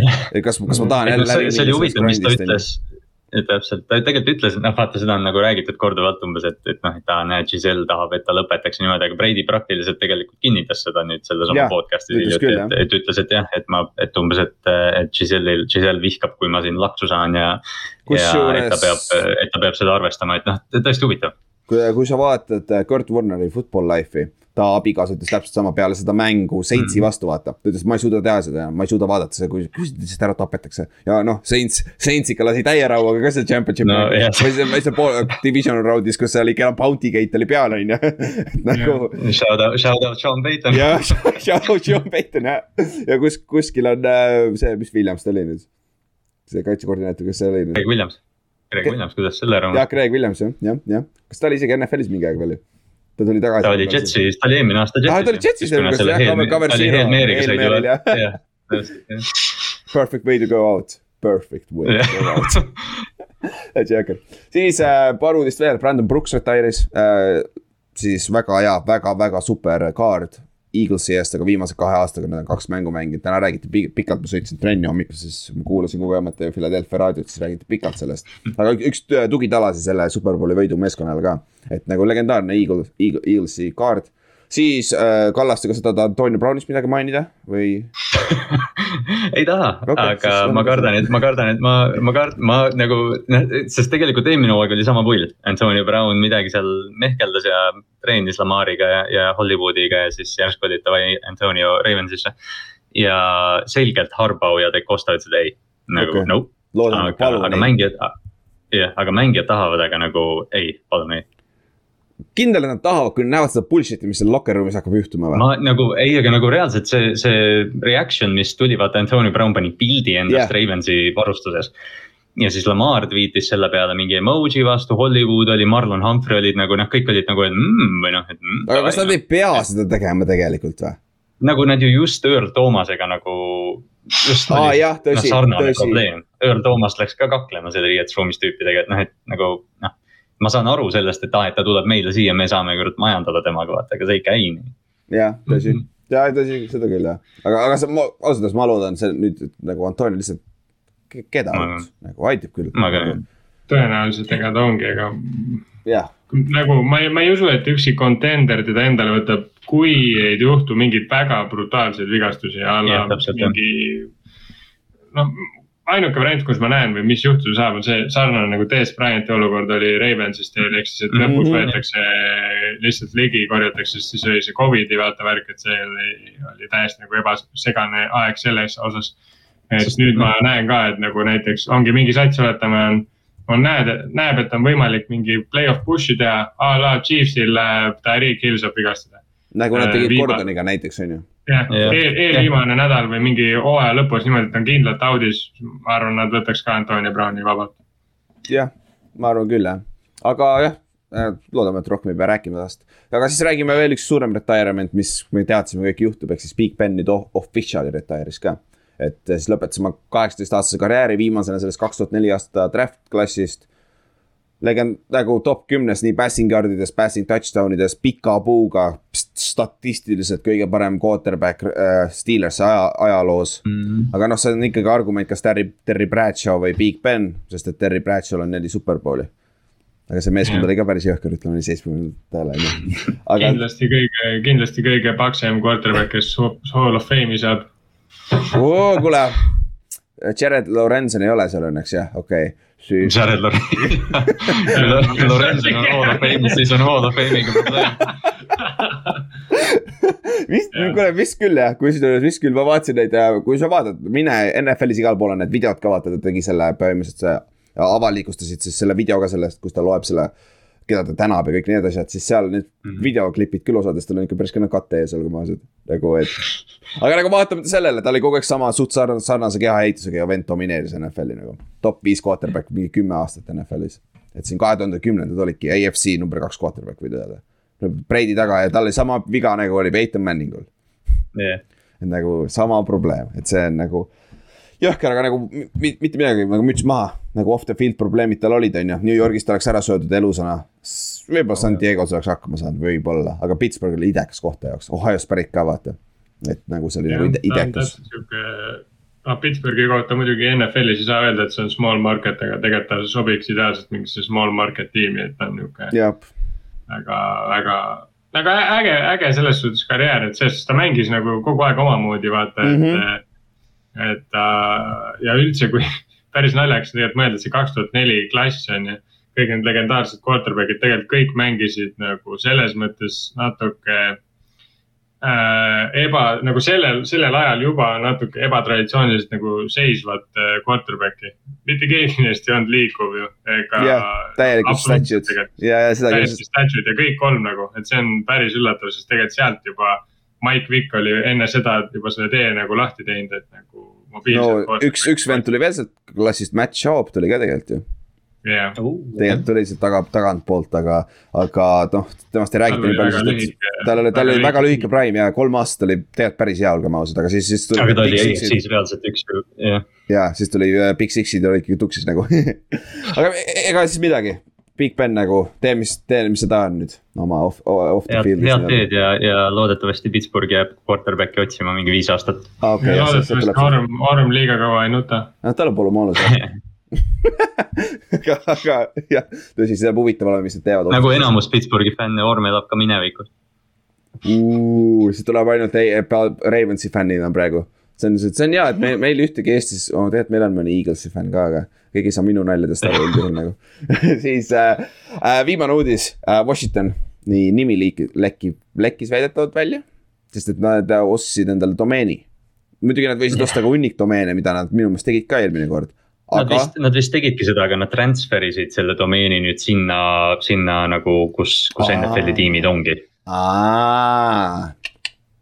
kas, kas ma tahan jälle see oli huvitav, mis ta ütles. täpselt, ta tegelikult ütles, et noh, vaata, seda on nagu räägitud korduvalt umbes, et, et noh, et ta näed, Giselle tahab, et ta lõpetaks niimoodi, aga Brady praktiliselt tegelikult kinnitas seda nüüd selles oma podcast'is hiljuti, et, et ütles, et jah, et ma, et umbes, et, et Giselle'il, Giselle vihkab, kui ma siin laksu saan ja. Kusjuures- et ta peab, et ta peab seda arvestama, et noh, tõesti huvitav. kui, kui sa vaatad Kurt Warneri Football Life'i, ta abikaasa ütles täpselt sama peale seda mängu Saintsi Mhm. vastu vaata. ta ütles, ma ei suuda teha seda, ma ei suuda vaadata seda, kui, lihtsalt ära tapetakse. ja noh, Saints, Saints ikka lasi täie rauaga ka see championship No, jah. või see, või see pool divisional round'is, kus seal ikka enam bounty gate oli peal, on ju. nagu Shout out, shout out Sean Payton. ja, Sean Sean Payton jah, ja kus, kuskil on äh, see, mis Williams ta oli nüüd? see kaitsekoordinaator, kes see oli nüüd? Greg Williams, Greg Williams, kuidas selle ära jah, Greg Williams jah, jah, jah, kas ta oli isegi NFL-is mingi aeg veel ju? Ta tuli tagasi. ta oli Jetsis, ta oli eelmine aasta Jetsis. Ah, ta oli Jetsis eelmine aasta, jah, cover- zero. Perfect way to go out, perfect way to go out. jõhker, siis äh, paar uudist veel, Brandon Brooks retire'is äh,. siis väga hea väga,, väga-väga super kaard Eaglesi eest, aga viimase kahe aastaga nad on kaks mängu mänginud, täna räägiti pi- pikalt, ma sõitsin trenni hommikul, siis ma kuulasin kogemata Philadelphia raadiot, siis räägiti pikalt sellest. aga üks tugitalasid selle Superbowli võidu meeskonnale ka, et nagu legendaarne Eagle, Eagle, Eaglesi kaart. Siis äh, Kallastega sa tahad Antonio Brownist midagi mainida või? ei taha okay,, aga ma kardan, et ma kardan, et ma, ma kard-, ma nagu, noh, sest tegelikult eelmine hooaeg oli sama pull. Antonio Brown midagi seal mehkeldas ja treenis Lamariga ja, ja Hollywoodiga ja siis järsku olid davai Antonio Ravensisse. ja selgelt Harbaugh ja De Costa ütlesid ei, nagu okay. loodame, aga, aga mängijad, jah, aga mängijad tahavad, aga nagu ei, palun ei. kindel, et nad tahavad, kui nad näevad seda bullshit'i, mis seal locker room'is hakkab juhtuma või? ma nagu ei, aga nagu reaalselt see, see reaction, mis tuli, vaata Antonio Brown pani pildi endast yeah. Ravensi varustuses. ja siis Lamar tweetis selle peale mingi emoji vastu, Hollywood oli, Marlon Humphrey olid nagu noh, kõik olid nagu, et mm, või noh, et mm,. aga kas nad ei pea seda tegema tegelikult või? nagu nad ju just Earl Thomasega nagu. just Aa, oli jah, tõsi, noh, sarnane tõsi. probleem, Earl Thomas läks ka kaklema selle riietusruumis tüüpidega, et noh, et nagu noh. Ma saan aru sellest, et aa, et ta tuleb meile siia, me saame kurat majandada temaga, vaata, aga see ei käi nii. jah, tõsi Mhm. ja tõsi, seda küll jah, aga, aga see, ma ausalt öeldes ma loodan, see nüüd nagu Antonio lihtsalt, keda Ma- nüüd, nagu aitab küll. tõenäoliselt ega ta ongi, ega jah, nagu ma ei, ma ei usu, et ükski contender teda endale võtab, kui ei juhtu mingeid väga brutaalseid vigastusi a la Jah, täpselt, jah. mingi. noh, ainuke variant, kus ma näen või mis juhtuda saab, on see sarnane nagu DS Bryanti olukord oli Ravensis teil, ehk siis, et Mhm. lõpus võetakse lihtsalt ligi, korjatakse, siis oli see Covidi vaata värk, et see oli, oli täiesti nagu ebasegane aeg selles osas. et Sest- nüüd ma näen ka, et nagu näiteks ongi mingi sats, oletame on on näed, näeb, et on võimalik mingi play-off push'i teha, a la Chiefsil läheb, Tyreek Hill saab vigastada. nagu nad Äh, tegid viima- Gordoniga näiteks on ju. jah, Jah. eel, eelviimane nädal või mingi hooaja lõpus niimoodi, et on kindlalt audis, ma arvan, nad võtaks ka Antonio Browni vabalt. jah, ma arvan küll jah, aga jah, loodame, et rohkem ei pea rääkima tast. aga siis räägime veel üks suurem retirement, mis me teadsime kõik juhtub, ehk siis Big Ben nüüd o- official'i retire'is ka. et siis lõpetas oma kaheksateist aastase karjääri viimasena sellest kaks tuhat neli aasta draft klassist. Legend nagu top kümnes nii passing yard ides, passing touchdown ides, pika puuga, statistiliselt kõige parem quarterback äh, Steelersi aja, ajaloos aga noh, see on ikkagi argument, kas Terry, Terry Bradshaw või Big Ben, sest et Terry Bradshaw'l on neli superbowli. aga see meeskond oli ka päris jõhker, ütleme nii seitsmekümnendatel on ju. aga kindlasti kõige, kindlasti kõige paksem quarterback, kes Hall of Fame'i saab. oo, kuule, Jared Lorenzen ei ole seal õnneks jah, okei okay., siis Jared Lorenzen. Lorenzen on Hall of Fame'is, siis on Hall of Fame'iga probleem. vist, kuule vist küll jah, kusjuures vist küll, ma vaatasin neid, kui sa vaatad, mine NFL-is igal pool on need videod ka vaata, ta tegi selle põhimõtteliselt see. avalikustasid siis selle video ka sellest, kus ta loeb selle, keda ta tänab ja kõik need asjad, siis seal need mm. -hmm. videoklipid küll osades, tal on ikka päris kena kate ees, olgem ausad, nagu et. aga nagu vaatamata sellele, ta oli kogu aeg sama suht sarnase, sarnase kehaehitusega ja vend domineeris NFL-i nagu. top viis quarterback mingi kümme aastat NFL-is. et siin kahe tuhande kümnendad olidki AFC number kaks quarterback võid öelda. Brady taga ja tal oli sama viga nagu oli Peyton Manningul. et nagu sama probleem, et see on nagu jõhker, aga nagu mi- mitte midagi nagu müts maha, nagu off the field probleemid tal olid, on ju, New Yorgist oleks ära söödud elusana. võib-olla San Diego's oleks hakkama saanud, võib-olla, aga Pittsburgh oli idekas koht ta jaoks, Ohio'st pärit ka vaata. et nagu see oli nagu ide- idekas. sihuke, noh Pittsburghi kohta muidugi NFL-is ei saa öelda, et see on small market, aga tegelikult ta sobiks ideaalselt mingisse small market tiimi, et ta on nihuke väga, väga, väga äge, äge selles suhtes karjäär, et selles suhtes ta mängis nagu kogu aeg omamoodi, vaata, mm. Mhm. -hmm. et ta ja üldse, kui päris naljakas tegelikult mõelda, et see kaks tuhat neli klass on ju. kõik need legendaarsed quarterback'id tegelikult kõik mängisid nagu selles mõttes natuke äh, eba, nagu sellel, sellel ajal juba natuke ebatraditsiooniliselt nagu seisvat äh, quarterback'i. mitte keegi neist ei olnud liikuv ju, ega. täielikult statue'd ja, ja seda täiesti küll, statue'id ja kõik kolm nagu, et see on päris üllatav, sest tegelikult sealt juba Mike Vick oli enne seda juba selle tee nagu lahti teinud, et nagu no mobiilselt. üks, üks vend tuli veel sealt klassist, Matt Schaub tuli ka tegelikult ju. jah, tegelikult tuli sealt taga, tagantpoolt, aga, aga noh, temast ei räägita Tal oli nii palju, väga sest et tal oli, tal väga oli väga lühike lühike prime ja kolm aastat oli tegelikult päris hea, olgem ausad, aga siis, siis tuli. aga ta oli siis reaalselt üks, jah. ja siis tuli äh, Big Sixid olid ikkagi tuksis nagu. aga e- ega siis midagi, Big Ben nagu tee, mis, tee, mis sa tahad nüüd oma off, off the field'is. head teed ja, ja loodetavasti Pittsburgh jääb quarterback'i otsima mingi viis aastat. see loodetavasti Orm, Orm liiga kaua ei nuta. noh tal on polumoonus aga, aga jah, tõsi, see saab huvitav olema, mis nad teevad. nagu enamus Pittsburghi fänne, Orm elab ka minevikus. see tuleb ainult ei- Ravensi fännid on praegu. See on, see on hea, et meil, meil ühtegi Eestis oh,, tegelikult meil on mõni Eaglesi fänn ka, aga keegi ei saa minu naljadest aru üldjuhul nagu. siis äh, äh, viimane uudis äh,, Washington, nii nimi liik-, lekib, lekkis väidetavalt välja. sest et nad äh, ostsid endale domeeni. muidugi nad võisid osta ka hunnik domeene, mida nad minu meelest tegid ka eelmine kord. Nad aga vist, nad vist tegidki seda, aga nad transfer isid selle domeeni nüüd sinna, sinna nagu, kus, kus. NFL-i tiimid ongi. aa,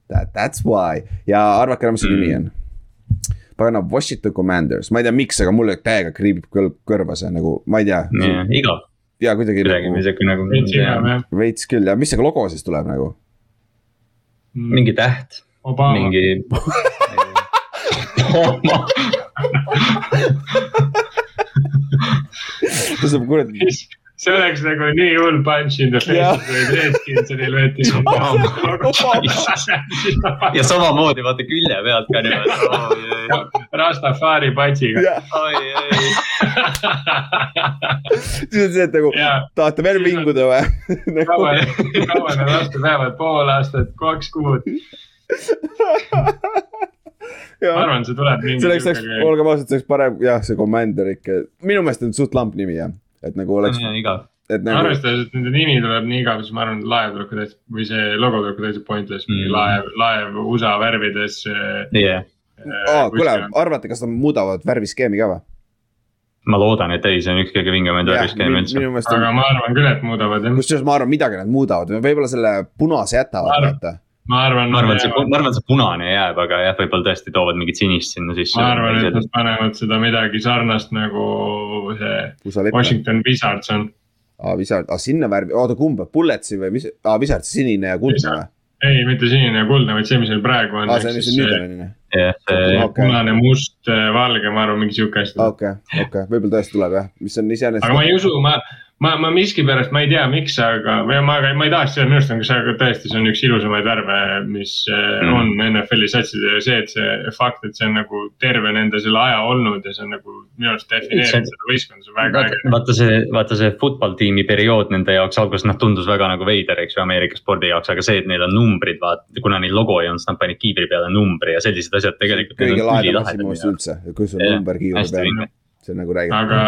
that, that's why ja arvake ära, mis see nimi on. pagana Washington Commanders, ma ei tea, miks, aga mulle täiega kriibib kõrva see nagu, ma ei tea. igav, ja kuidagi kuidagi nagu siuke nagu veits igav jah. veits küll ja mis see logo siis tuleb nagu? mingi täht, mingi. ta saab kuradi, see oleks nagu nii hull punch in the face, kui Redskinsonil võeti. ja samamoodi vaata külje pealt ka niimoodi. Rastafari patsiga. siis on see, et nagu ja tahate veel vinguda või? nagu kaua, kaua nad vastu peavad, pool aastat, kaks kuud. ma arvan, see tuleb mingi see oleks, olgem ausad, see oleks parem, jah, see Commander ikka, minu meelest on suht lamp nimi jah, et nagu oleks, et nagu arvestades, et nende nimi tuleb nii igav, siis ma arvan, et laev tuleb ka täitsa või see logo tuleb ka täitsa pointless, mingi Mm. laev, laev USA värvides. jah, aa, kuule, arvate, kas nad muudavad värviskeemi ka või? ma loodan, et ei, see on üks kõige vingemaid värviskeeme üldse. aga ma arvan küll, et muudavad jah. kusjuures ma arvan, midagi nad muudavad, võib-olla selle punase jätavad, vaata. Ma arvan, ma arvan, et see, ma arvan, see punane jääb, aga jah, võib-olla tõesti toovad mingit sinist sinna sisse. ma arvan, et nad panevad seda midagi sarnast nagu see. Washington Wizards on. aa, Wizard, aa sinna värvi, oota kumba, Bulletsi või mis, aa Wizard sinine ja kuldne või? ei, mitte sinine ja kuldne, vaid see, mis meil praegu on. aa, see on, mis on nüüd on jah, see, okei, punane, must, valge, ma arvan, mingi sihuke asi. okei, okei, võib-olla tõesti tuleb jah, mis on iseenesest. aga ma ei usu, ma, ma, ma miskipärast, ma ei tea, miks, aga või ma, ma ei tahaks seda, minu arust on see aga tõesti, see on üks ilusamaid värve, mis mm. on NFL-i satsidel ja see, et see fakt, et see on nagu terve nende selle aja olnud ja see on nagu minu arust defineerib seda võistkonda, see on väga vaata äge. vaata see, vaata see football-tiimi periood nende jaoks alguses noh, tundus väga nagu veider, eks ju, Ameerika spordi jaoks, aga see, et neil on numbrid, vaata, kuna neil logo ei olnud, siis nad panid kiivri peale numbri ja sellised asjad tegelikult. kõige lahedam asi mu arust üldse, kui sul number kiivri peal see on nagu räige. aga,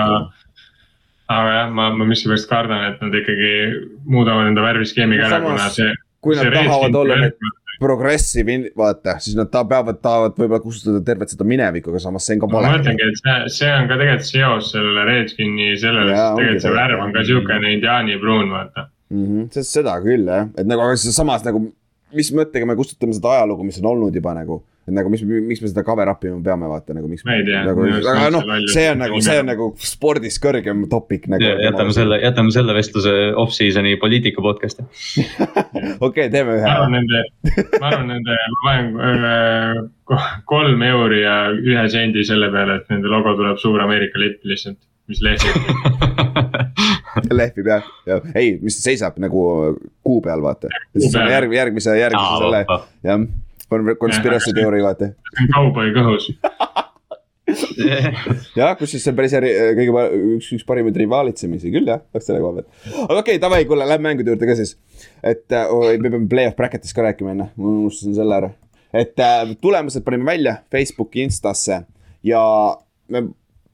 aga jah, ma, ma miskipärast kardan, et nad ikkagi muudavad enda värviskeemiga ära, kuna see. kui nad tahavad olla need progressive, vaata, siis nad ta- peavad, tahavad võib-olla kustutada tervet seda minevikku, aga samas see on ka ma vale. mõtlengi, et see, see on ka tegelikult seos sellele Redskini sellele, sest tegelikult see värv on ka siukene indiaani pruun, vaata. Mhm, sest seda küll jah, et nagu, aga samas nagu, mis mõttega me kustutame seda ajalugu, mis on olnud juba nagu. Et nagu, mis, miks me seda cover up ima peame, vaata nagu miks. Ma ei tea, nagu, aga on noh see on nagu, see on nagu spordis kõrgem topic nagu. jätame selle, jätame selle vestluse off-season'i poliitika podcast'i. okei, teeme ma arvan ühe. nende, ma arvan nende, ma panen äh, ko- kolm euri ja ühe sendi selle peale, et nende logo tuleb suur Ameerika lipp lihtsalt, mis lehvib. lehvib jah, jah, ei, mis seisab nagu kuu peal, vaata. järgmise, järgmise selle, jah, konspiratsiooni teooria, vaata. kauboi kõhus. jah, kusjuures see on päris äri- kõige üks, üks parimaid rivaalitsemisi küll jah, oleks selle koha pealt. aga okei okay,, davai, kuule, lähme mängude juurde ka siis. et oi, me peame play-off bracket'ist ka rääkima enne, ma unustasin selle ära. et äh, tulemused panime välja Facebooki, Instasse ja me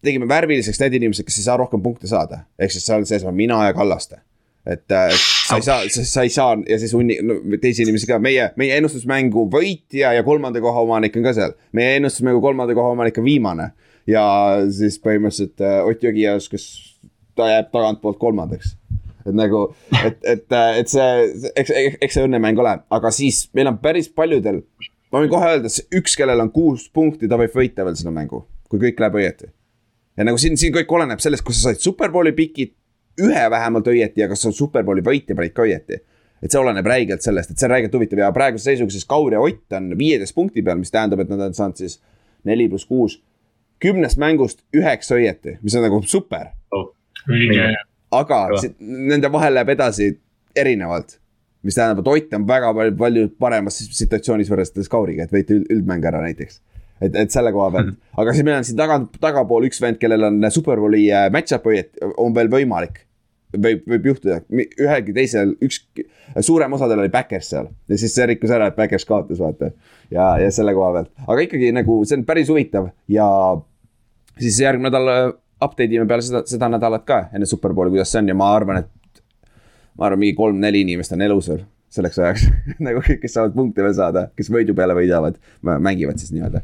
tegime värviliseks need inimesed, kes ei saa rohkem punkte saada. ehk siis seal sees on mina ja Kallaste. Et äh, et sa ei saa, sa ei saa ja siis hunni no,, teisi inimesi ka, meie, meie ennustusmängu võitja ja kolmanda koha omanik on ka seal. meie ennustusmängu kolmanda koha omanik on viimane ja siis põhimõtteliselt äh, Ott Jõgias, kes ta jääb tagantpoolt kolmandaks. et nagu, et, et, et see, eks, eks see õnnemäng ole, aga siis meil on päris paljudel. ma võin kohe öelda, üks, kellel on kuus punkti, ta võib võita veel seda mängu, kui kõik läheb õieti. ja nagu siin, siin kõik oleneb sellest, kas sa said superbowli pikid ühe vähemalt õieti ja kas sa superbowli võitja panid ka õieti. et see oleneb räigelt sellest, et see on räigelt huvitav ja praeguse seisuga siis Kaur ja Ott on viieteist punkti peal, mis tähendab, et nad on saanud siis neli pluss kuus. kümnest mängust üheksa õieti, mis on nagu super, õige, aga si- nende vahel läheb edasi erinevalt. mis tähendab, et Ott on väga palju, palju paremas situatsioonis võrreldes Kauriga, et võita üld- üldmäng ära näiteks. et, et selle koha pealt, aga siis meil on siin taga, tagapool üks vend, kellel on Superbowli äh, match-up õieti, on veel võimalik. võib, võib juhtuda, ühelgi teisel, üks suurem osadel oli Backers seal ja siis see rikkus ära, et Backers kaotas, vaata. ja, ja selle koha pealt, aga ikkagi nagu see on päris huvitav ja siis järgmine nädal äh, update ime peale seda, seda nädalat ka enne Superbowli, kuidas see on ja ma arvan, et. ma arvan, mingi kolm-neli inimest on elus veel selleks ajaks nagu kõik, kes saavad punkte veel saada, kes võidu peale võidavad, mängivad siis nii-öelda.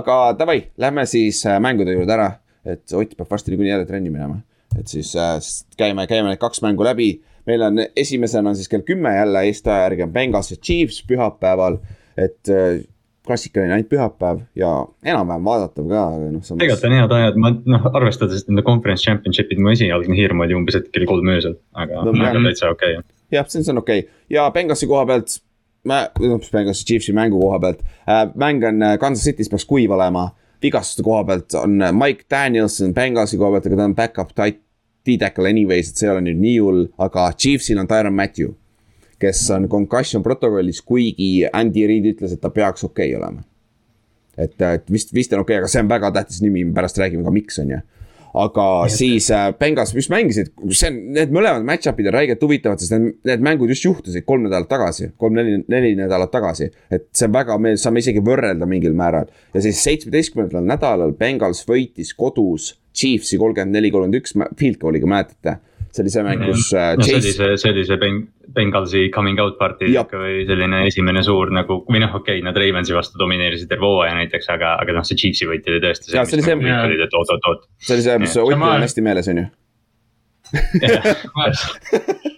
aga davai, lähme siis äh, mängude juurde ära, et Ott peab varsti niikuinii jälle trenni minema. Et siis äh, käime, käime need kaks mängu läbi. meil on esimesena on siis kell kümme jälle Eesti aja järgi on Bengals ja Chiefs pühapäeval, et äh, klassikaline ainult pühapäev ja enam-vähem vaadatav ka, aga noh. tegelikult on head ajad, ma noh, arvestades nende conference championship'id, mu esialgne hirm oli umbes, et kell kolm öösel, aga No jah. täitsa okei okay.. jah, see on, okei okay. ja Benghasi koha pealt, noh Benghasi Chiefsi mängu koha pealt äh,, mäng on äh, Kansas City's peaks kuiv olema. vigastuste koha pealt on äh, Mike Danielson Benghasi koha pealt, aga ta on back-up tight, D-tackle anyways, et see ei ole nüüd nii hull, aga Chiefsil on Tyron Matthew. kes on concussion protokollis, kuigi Andy Reid ütles, et ta peaks okei okay olema. et, et vist, vist on okei okay,, aga see on väga tähtis nimi, pärast räägime ka, miks on ju aga siis äh, Bengals just mängisid, see on, need mõlemad match-up'id on räigelt huvitavad, sest need, need mängud just juhtusid kolm nädalat tagasi, kolm-neli, neli nädalat tagasi. et see on väga, me saame isegi võrrelda mingil määral ja siis seitsmeteistkümnendal nädalal Bengals võitis kodus Chiefsi kolmkümmend neli, kolmkümmend üks field goal'iga, mäletate? see oli see mäng, kus äh, no see oli Chase, see, see oli see Beng-, Bengalsi coming out party ikka või selline esimene suur nagu, või noh, okei okay,, nad Ravensi vastu domineerisid terve hooaja näiteks, aga, aga noh, see Chiefsi võit oli tõesti see oli see, see- mis kõik olid, et oot, oot, oot. see oli see, mis. Otil on hästi meeles, on ju.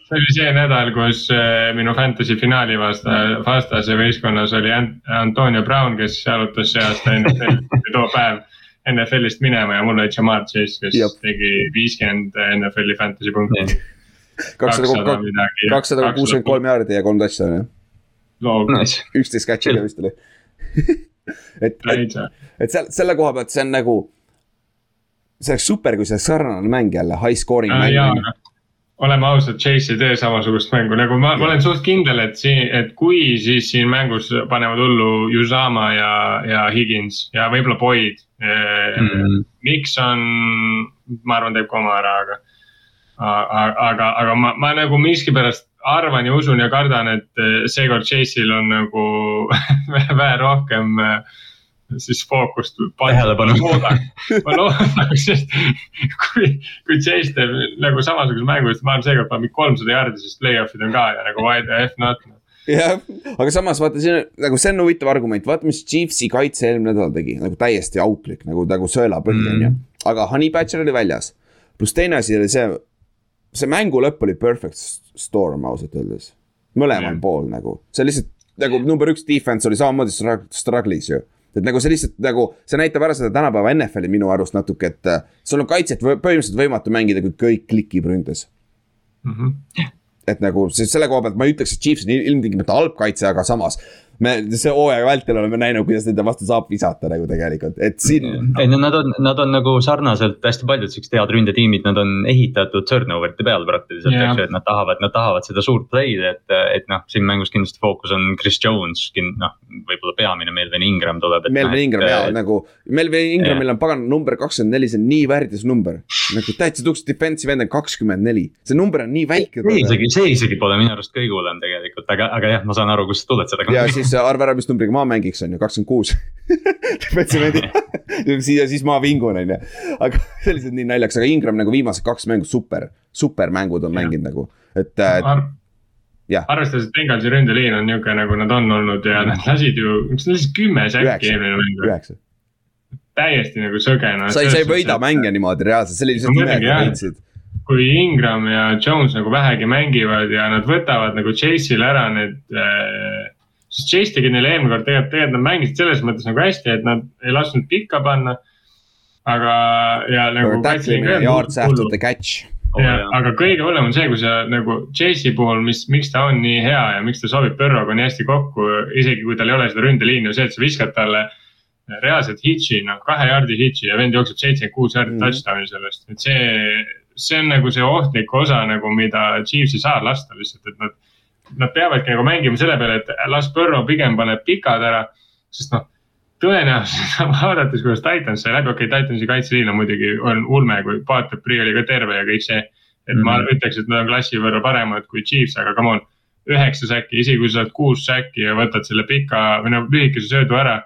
see oli see nädal, kus äh, minu fantasy finaali vasta, vastase võistkonnas oli Ant- Antonio Brown, kes jalutas see aasta NFL-i, too päev NFL-ist minema ja mul oli Jamar Chase, kes Jep. tegi viiskümmend NFL-i fantasy punkti. kakssada, kakssada kuuskümmend kolm jaardi ja kolm touchdown'i, kolm. Nice, üksteist catch'i vist oli. et, et et seal selle koha pealt see on nagu. see oleks super, kui see sarnane mäng jälle, high scoring mäng on ju., oleme ausad, Chase ei tee samasugust mängu, nagu ma, ma olen suht kindel, et siin, et kui, siis siin mängus panevad hullu Usama ja, ja Higins ja võib-olla Boyd mm.. Miks on, ma arvan, teeb ka oma ära, aga, aga, aga ma, ma nagu miskipärast arvan ja usun ja kardan, et eh, seekord Chase'il on nagu vähe rohkem eh, siis fookust. Tähelepanu. ma loodaks, et kui, kui Chase teeb nagu samasuguse mängu, siis ma arvan, seekord paneb kolmsada jardi, sest play-off'id on ka ja nagu why the f not. jah, aga samas vaata siin nagu see on huvitav argument, vaata, mis Chiefsi kaitse eelmine nädal tegi, nagu täiesti auklik nagu, nagu sõelapõhi on ju. aga Honey Badger oli väljas. pluss teine asi oli see, see mängu lõpp oli perfect storm ausalt öeldes. mõlemal Jah. pool nagu, see lihtsalt nagu number üks defense oli samamoodi strugg- struggle'is ju et nagu see lihtsalt nagu, see näitab ära seda tänapäeva NFL-i minu arust natuke, et äh, sul on kaitset võ- põhimõtteliselt võimatu mängida, kui kõik klikib ründes. et nagu selle koha pealt ma ei ütleks, et Chiefs on il- ilmtingimata halb kaitse, aga samas me see hooaja vältel oleme näinud, kuidas nende vastu saab visata nagu tegelikult, et siin. ei no nad on, nad on nagu sarnaselt hästi paljud siuksed head ründetiimid, nad on ehitatud turnover'ite peal praktiliselt Jah. eks ju, et nad tahavad, nad tahavad seda suurt play'd, et, et noh, siin mängus kindlasti fookus on Chris Jones, noh, võib-olla peamine Melvin Ingram tuleb. Melvin Ingram jaa, nagu, Melvin Ingramil on pagan number kakskümmend neli, see on nii värdjas number. nagu täitsa tuks defensive end on kakskümmend neli, see number on nii väike. see isegi, see isegi pole minu arust kõige hullem tegelikult, aga, aga jah, ma saan aru, kust sa tuled sellega. Siis arva ära, mis numbriga ma mängiks, on ju, kakskümmend kuus. siia siis ma vingun, on ju. aga lihtsalt nii naljakas, aga Ingram nagu viimased kaks mängu super, super mängud on mänginud nagu, et äh, Ar jah. arvestades, et Bengalsi ründeliin on niuke, nagu nad on olnud ja nad lasid ju, kas nad lasid kümme säkki eelmine mäng üheksa. täiesti nagu sõge no,. sa ei, sa ei võida mänge niimoodi reaalselt, see oli lihtsalt jah. võitsid. kui Ingram ja Jones nagu vähegi mängivad ja nad võtavad nagu Chase'ile ära need äh,. Sest Chase tegi neile eelmine kord tegelikult, tegelikult nad mängisid selles mõttes nagu hästi, et nad ei lasknud pikka panna. aga, ja nagu. yards after the catch. ja, aga kõige hullem on see, kui sa nagu Chase'i puhul, mis, miks ta on nii hea ja miks ta sobib Põrroga nii hästi kokku, isegi kui tal ei ole seda ründeliini, on see, et sa viskad talle reaalselt hitši, noh kahe jaardi hitši ja vend jookseb seitsekümmend kuus jaardi Mhm. touchdown'i sellest, et see, see on nagu see ohtlik osa nagu, mida Chiefs ei saa lasta lihtsalt, et nad. Nad peavadki nagu mängima selle peale, et las Põrro pigem paneb pikad ära, sest noh tõenäoliselt vaadates, kuidas Titans sai läbi, okei okay,, Titansi kaitseliin on muidugi, on ulme, kui Patrick oli ka terve ja kõik see. et mm -hmm. ma Mhm. ütleks, et nad on klassi võrra paremad kui Chiefs, aga come on. üheksa säki, isegi kui sa saad kuus säki ja võtad selle pika või noh, lühikese söödu ära.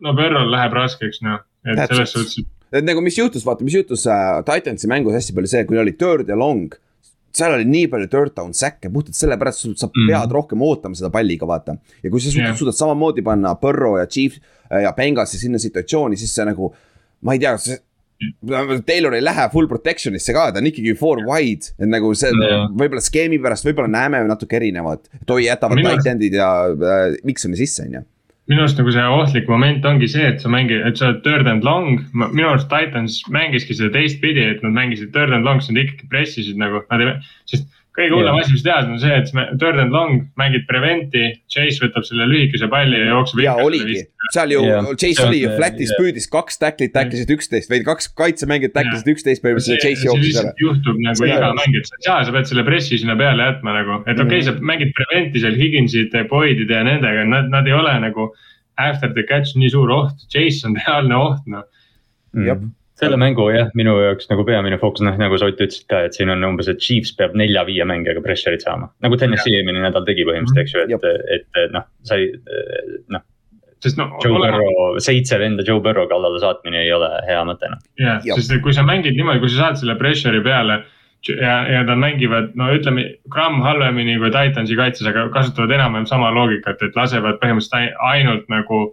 no Perrol läheb raskeks noh, et Täpselt. selles suhtes, et nagu, mis juhtus, vaata, mis juhtus äh, Titansi mängus hästi palju see, kui oli third ja long. Seal oli nii palju third down säkke puhtalt sellepärast, sa Mhm. pead rohkem ootama seda palliga, vaata. ja kui sa suudad yeah., suudad samamoodi panna Burrow ja Chief äh, ja Bengalsi sinna situatsiooni, siis see nagu. ma ei tea, see. Taylor ei lähe full protection'isse ka, ta on ikkagi four wide, et nagu see Jah. võib-olla skeemi pärast võib-olla näeme natuke erinevat. et oi, jätavad tight end'id ja äh, Miksoni sisse, on ju. Minu arust nagu see ohtlik moment ongi see, et sa mängid, et sa oled third and long, minu arust Titans mängiski seda teistpidi, et nad mängisid third and long, siis nad ikkagi pressisid nagu, nad ei, sest kõige hullem asi, mis tehas on see, et me third and long mängid prevent'i, Chase võtab selle lühikese palli ja jookseb. ja oligi, seal ju Jah, Chase oli ju flat'is jah. püüdis kaks tacklit, tacklisid üksteist või kaks kaitsemängijat tacklisid üksteist põhimõtteliselt, Chase jooksis ära. juhtub nagu Seda- iga mäng, et sa ei saa, sa pead selle pressi sinna peale jätma nagu, et okei okay,, sa mängid prevent'i seal Higginsite, Boydide ja nendega, nad, nad ei ole nagu after the catch nii suur oht, Chase on reaalne oht noh. Mm. Selle mängu jah, minu jaoks nagu peamine fookus, noh nagu sa Ott ütlesid ka, et siin on umbes, et Chiefs peab nelja-viie mängijaga pressure'it saama. nagu Tennessee eelmine nädal tegi põhimõtteliselt, eks ju, et, et noh, sai noh, sest noh, Joe Burrow, seitse venda Joe Burrow kallale saatmine ei ole hea mõte noh. jah, Jah. sest kui sa mängid niimoodi, kui sa saad selle pressure'i peale ja, ja nad mängivad, no ütleme, gramm halvemini kui Titansi kaitses, aga kasutavad enam-vähem sama loogikat, et lasevad põhimõtteliselt ai- ainult nagu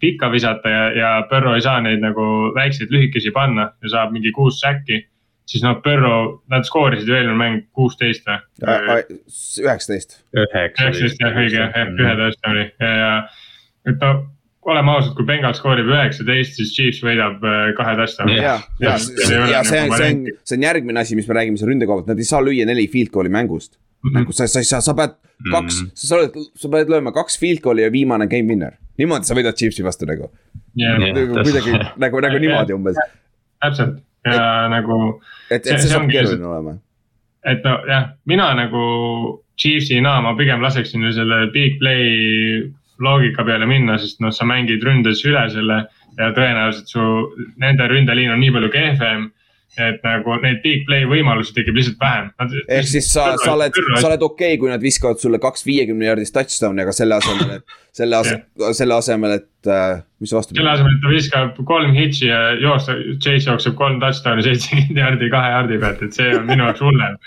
pikka visata ja, ja Burrow ei saa neid nagu väikseid lühikesi panna ja saab mingi kuus säkki. siis noh, Burrow, nad skoorisid ju eelmine mäng kuusteist või? üheksateist. üheksateist jah, õige jah, jah, ühe tõesti oli ja, ja et no oleme ausad, kui Bengal skoorib üheksateist, siis Chiefs võidab äh, kahe touchdown'i ja, ja, ole ja see on, nagu see on see on järgmine asi, mis me räägime seal ründe koha pealt, nad ei saa lüüa neli field goal'i mängust. Mhm. nagu sa, sa ei saa, sa pead kaks, sa oled, sa pead lööma kaks field goal'i ja viimane game winner. niimoodi sa võidad Chiefsi vastu nagu, Jah, Jah. nagu kuidagi nagu, nagu niimoodi umbes, täpselt ja nagu et, et See- see saab keeruline olema. et nojah, mina nagu Chiefsina ma pigem laseksin ju selle big play loogika peale minna, sest noh, sa mängid ründes üle selle ja tõenäoliselt su nende ründeliin on nii palju kehvem. Et nagu neid big play võimalusi tekib lihtsalt vähem. ehk siis sa, sa oled, sa oled okei okay,, kui nad viskavad sulle kaks viiekümne jaardist touchdown'i, aga selle asemel, et selle asemel, selle asemel, et äh, mis vastu. selle asemel, et ta viskab kolm hitši ja jooksa, Chase jookseb kolm touchdown'i seitsekümmend jaardi kahe jaardi pealt, et see on minu jaoks hullem.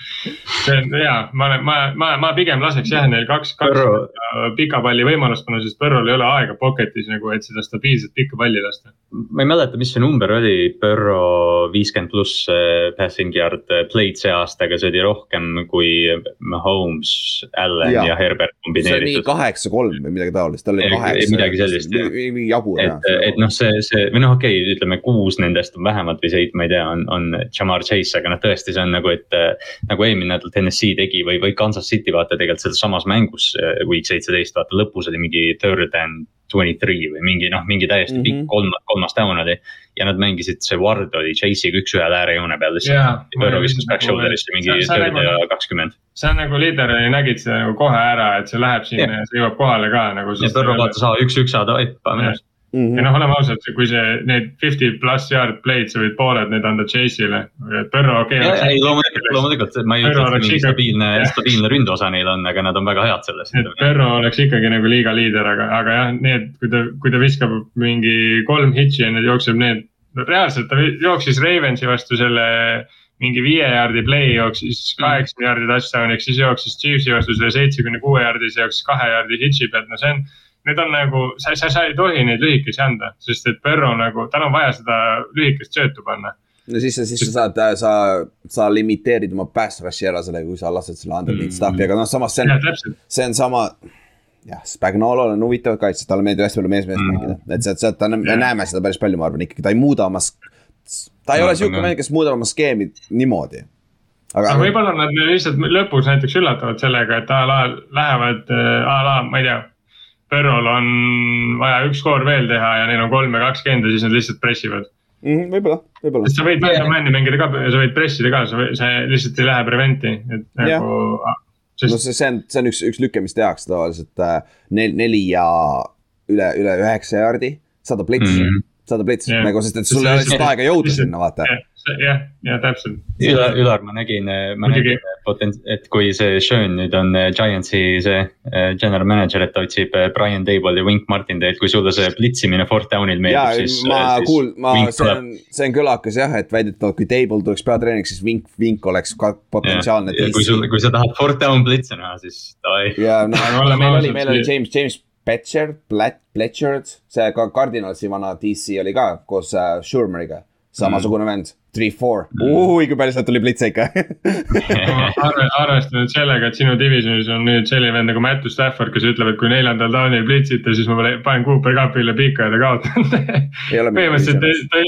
see on hea, ma olen, ma, ma, ma pigem laseks jah neil kaks, kaks Burrow- äh, pika palli võimalust panna, sest Põrrol ei ole aega pocket'is nagu, et seda stabiilset pikka palli lasta. ma ei mäleta, mis see number oli, Burrow viiskümmend pluss eh, passing yard eh, play'd see aasta, aga see oli rohkem kui Mahomes, Allan ja, ja Herbert see on nii kombineeritud. kaheksa-kolm või midagi taolist, tal oli kaheksa. midagi sellist, jah. mingi jabur et, et noh, see, see või noh, okei okay,, ütleme kuus nendest on vähemalt või seitse, ma ei tea, on, on Jamar Chase, aga noh, tõesti, see on nagu, et äh, nagu eelmine nädal Tennessee tegi või, või Kansas City vaata tegelikult selles samas mängus äh, week seitseteist, vaata lõpus oli mingi third and twenty three või mingi noh, mingi täiesti mm Mhm. -hmm. pikk kolm, kolmas down oli. ja nad mängisid, see Ward oli Chase'iga üks-ühele äärejoone peal lihtsalt. Võrro ma- viskas back shoulder'isse mingi third nagu- ja kakskümmend. sa nagu liider nägid seda nagu kohe ära, et see läheb sinna ja see jõuab kohale ka nagu. ja Võrro vaatas, aa üks-üks oi, paneme Jah. ennast. ja noh, oleme ausad, kui see, need fifty pluss yard play'd, sa võid pooled need anda Chase'ile, Põrro okei ei, loomulikult, loomulikult, ma ei ütle, et mingi ikka- stabiilne stabiilne ründeosa neil on, aga nad on väga head selles. et Põrro oleks ikkagi nagu liiga liider, aga, aga jah, need, kui ta, kui ta viskab mingi kolm hitši ja nüüd jookseb need. reaalselt ta jooksis Ravensi vastu selle mingi viie jaardi play jooksis kaheksakümne jaardi touchdown'iks, siis jooksis Chiefsi vastu selle seitsmekümne kuue jaardis jooksis kahe jaardi hitši pealt, no see on. Need on nagu, sa, sa, sa ei tohi neid lühikesi anda, sest et Põrro nagu, tal on vaja seda lühikest söötu panna. no siis sa, siis sa saad, sa, sa limiteerid oma pass rush'i ära sellega, kui sa lased selle underneath Mm. stuff'i, aga noh, samas see on, see on sama. jah, Spagnolol on huvitavad kaitsjad, talle meeldib hästi palju mees-meest Mm. mängida, et sealt, sealt on, me näeme seda päris palju, ma arvan ikkagi, ta ei muuda oma. ta ei Ma ole jah. mees, kes muudab oma skeemi niimoodi. aga aga, võib-olla nad lihtsalt lõpus näiteks üllatavad sellega, et a la lähevad a la, ma ei tea. Põrrol on vaja üks skoor veel teha ja neil on kolm ja kakskümmend ja siis nad lihtsalt pressivad. Mhm, võib-olla, võib-olla sest sa võid man-to-man'i mängida ka, sa võid pressida ka, sa see lihtsalt ei lähe prevent'i, et nagu. no sest see, see on, see on üks, üks lüke, mis tehakse tavaliselt äh, nel-, neli ja üle, üle üheksa jaardi, saadab plits mm. -hmm. saadab plits Jah. nagu, sest et sul ei ole lihtsalt aega jõuda sinna, vaata. jah, jah, jah, täpselt. Ülar, Ülar, ma nägin, ma Muidugi. nägin potent-, et kui see Sean nüüd on eh, Giantsi see eh, general manager, et ta otsib eh, Brian Table'i ja Wink Martindale'ilt, kui sulle see plitsimine fourth down'il ja meeldib, siis. ma kuul-, ma, see on, see on kõlakas jah, et väidetavalt kui Table tuleks peatreeniks, siis Vink, Vink oleks ka potentsiaalne ja kui sul, kui sa tahad fourth down blitse näha, siis davai. ja noh meil oli, meil oli James, James Pletcher, Plet-, Pletchard, see ka Cardinalsi vana DC oli ka koos äh, Schurmeriga, samasugune vend, three-four, ui kui palju sealt tuli plitse ikka. Arve, arvestanud sellega, et sinu divisionis on nüüd selline vend nagu Matthew Stafford, kes ütleb, et kui neljandal down'il plitsite, siis ma panen Cooper Cupile pika ja ta kaotab. ei põhimõtteliselt ta, ta,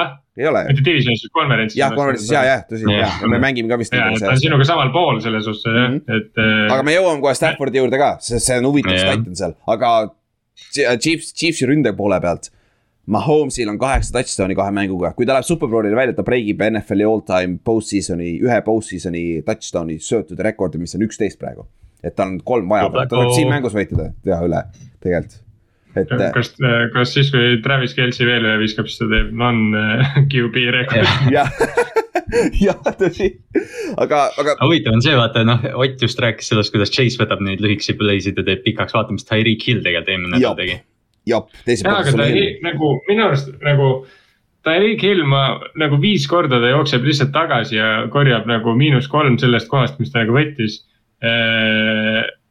ah, ei ole. Mitte divisionis, konverentsis. jah, konverentsis ja, jah, tõsi, Jah. me mängime ka vist ta on sinuga samal pool selles suhtes jah Mhm., et äh, aga me jõuame kohe Staffordi juurde ka, sest see on huvitav stat on seal, aga Chiefs, Chiefsi ründe poole pealt. Mahomes'il on kaheksa touchdown'i kahe mänguga, kui ta läheb superbowlile välja, ta breigib NFL-i all-time post-season'i, ühe post-season'i touchdown'i söötud rekordi, mis on üksteist praegu. et tal on kolm vaja, ta tuleb siin mängus võita teha üle, tegelikult. et kas, kas siis, kui Travis Kelci veel ühe viskab, siis ta teeb non-QB rekordi. jah, jah, tõsi, aga, aga aga huvitav on see, vaata noh, Ott just rääkis sellest, kuidas Chase võtab neid lühikesi play'sid ja teeb pikaks, vaata mis Tyreek Hill tegelikult eelmine nädal tegi. jop, teise jaa, aga ta ei, nagu minu arust nagu Tyreek Hill, ma nagu viis korda ta jookseb lihtsalt tagasi ja korjab nagu miinus kolm sellest kohast, mis ta nagu võttis.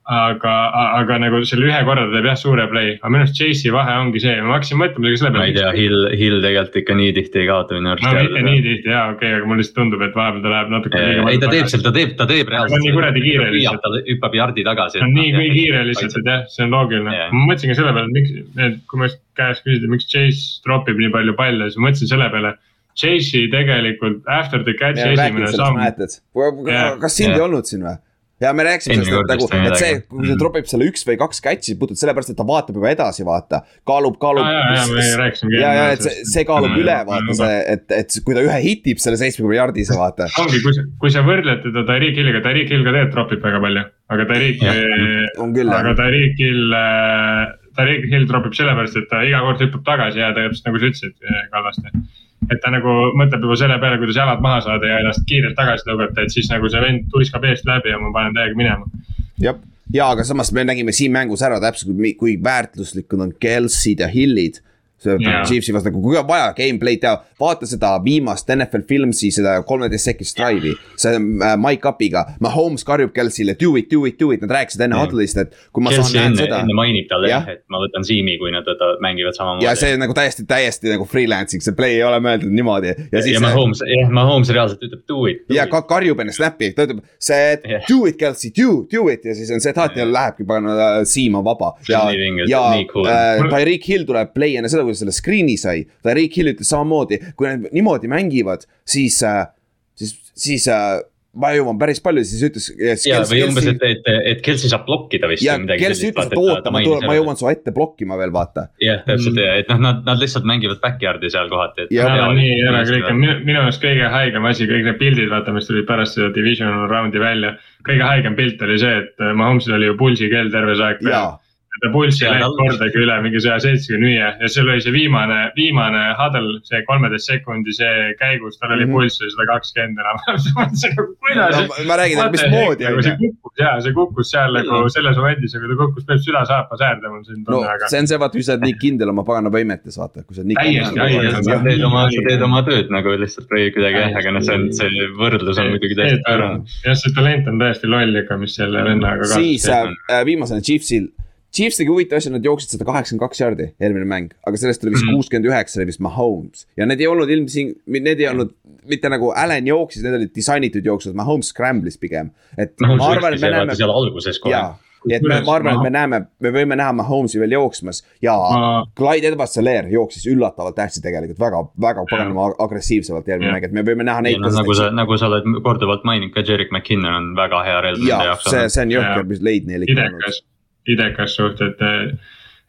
aga, aga nagu selle ühe korra ta teeb jah suure play, aga minu arust Chase'i vahe ongi see, ma hakkasin mõtlema isegi selle ma ei tea, peale. Hill, Hill tegelikult ikka nii tihti ei kaota minu no mitte nii arust. tihti jaa, okei okay,, aga mulle lihtsalt tundub, et vahepeal ta läheb natuke ei, ta teeb seal, ta teeb, ta teeb reaalselt. Ta on nii kuradi kiire lihtsalt. ta hüppab jardi tagasi. see on nii kui kiire lihtsalt, et jah, see on loogiline Jah. ma mõtlesin ka selle peale, et miks, et kui ma käest küsida, miks Chase tropib nii palju palle, siis ma mõtlesin selle peale. Chase'i tegelikult after the catch'i esimene samm, kas sind ei olnud siin või? Ja me rääkisime sellest, et nagu, et see, kui ta Mm. tropib selle üks või kaks catch'i, puhtalt sellepärast, et ta vaatab juba edasi, vaata. kaalub, kaalub. jaa, me rääkisime. ja, ja, et see, see kaalub üle, vaata see, et, et kui ta ühe hitib selle seitsmekümne jardise, vaata. ongi, kui sa, kui sa võrdled teda Tyreek Hilliga, Tyreek Hill ka tegelikult tropib väga palju, aga Tyreek, aga Tyreek Hill, Tyreek Hill tropib sellepärast, et ta iga kord hüppab tagasi ja täpselt nagu sa ütlesid, Kallaste. et ta nagu mõtleb juba selle peale, kuidas jalad maha saada ja ennast kiirelt tagasi tõugata, et siis nagu see vend tuiskab eest läbi ja ma panen täiega minema. jah. ja aga samas me nägime siin mängus ära täpselt, kui väärtuslikud on Kelsey'd ja Hillid. See Jaa. Chiefsi vastu, kui on vaja gameplay'd teha, vaata seda viimast NFL Filmsi, seda kolmeteist sekundit drive'i. see äh, Mike Upiga, Mahomes karjub Kelsey'le do it, do it, do it, nad rääkisid enne huddle'ist, et kui ma Chelsea saan näha enne, seda enne mainib talle Jah. et ma võtan Siimi, kui nad võtavad, mängivad samamoodi. ja see nagu täiesti, täiesti nagu freelancing, see play ei ole mõeldud niimoodi ja siis ja Mahomes, jah, Mahomes reaalselt ütleb do it. ja ka karjub enne snap'i, ta ütleb see Jah. do it Kelsey, do, do it ja siis on see taht ja lähebki, pagan, Siim on vaba. See ja ja cool. äh, Tyreek Hill tuleb play enne seda, kui ta selle screen'i sai. Tyreek Hill ütles samamoodi, kui nad niimoodi mängivad, siis, siis, siis äh, ma jõuan päris palju, siis ütles. ja, või umbes, et, et, et Kelsey saab blokkida vist ja Kelsey ütles, et oota, ma tulen, ma jõuan su ette blokkima veel, vaata. jah, täpselt ja, et noh, nad, nad lihtsalt mängivad backyard'i seal kohati. Nad on nii ära kõik, minu, minu arust kõige haigem asi, kõik need pildid, vaata, mis tulid pärast seda divisional round'i välja. kõige haigem pilt oli see, et äh, Mahomes'il oli ju pulsi kell terve see aeg peal ta pulssi läinud kordagi üle mingi saja seitsmekümne viie ja seal oli see viimane, viimane huddle, see kolmeteist sekundi, see käigus, tal oli Mhm. pulss oli sada kakskümmend enam. mõtlesin nagu kuidas no,. ma räägin, mismoodi nagu on see ju. kukkus ja see kukkus seal nagu selles momendis ja kui ta kukkus, peab süda saapa säärde, mul siin no tunne, aga. see on see, vaata, kui sa oled nii kindel oma pagana võimetes, vaata, kui sa oled nii Täiesti, sa teed oma, sa teed oma tööd nagu lihtsalt või kuidagi jah, aga noh, see on, see võrdlus on muidugi täiesti jah, see talent on täiesti loll ikka, mis selle vennaga siis äh, viimasena Chiefsil, Chiefs tegi huvitava asja, nad jooksid sada kaheksakümmend kaks jardi eelmine mäng, aga sellest oli vist Mhm. kuuskümmend üheksa oli vist Mahomes. Ja need ei olnud ilmsing-, need ei olnud mitte nagu Allan jooksis, need olid disainitud jooksud, Mahomes scramblis pigem, et noh, ma arvan, et me näeme seal alguses kohe. jaa, et me, ma arvan, et me näeme, me võime näha Mahomes'i veel jooksmas. Ja Ma- Clyde Edwards-Helaire jooksis üllatavalt hästi tegelikult. Väga, väga paganama agressiivselt järgmine Jah. mäng, et me võime näha neid. nagu sa, nagu sa oled korduvalt maininud ka, Jerick McKinnon on väga hea relv nende ja jaoks see, see on jõhker leid neil ikka olnud. idekas, suht, et,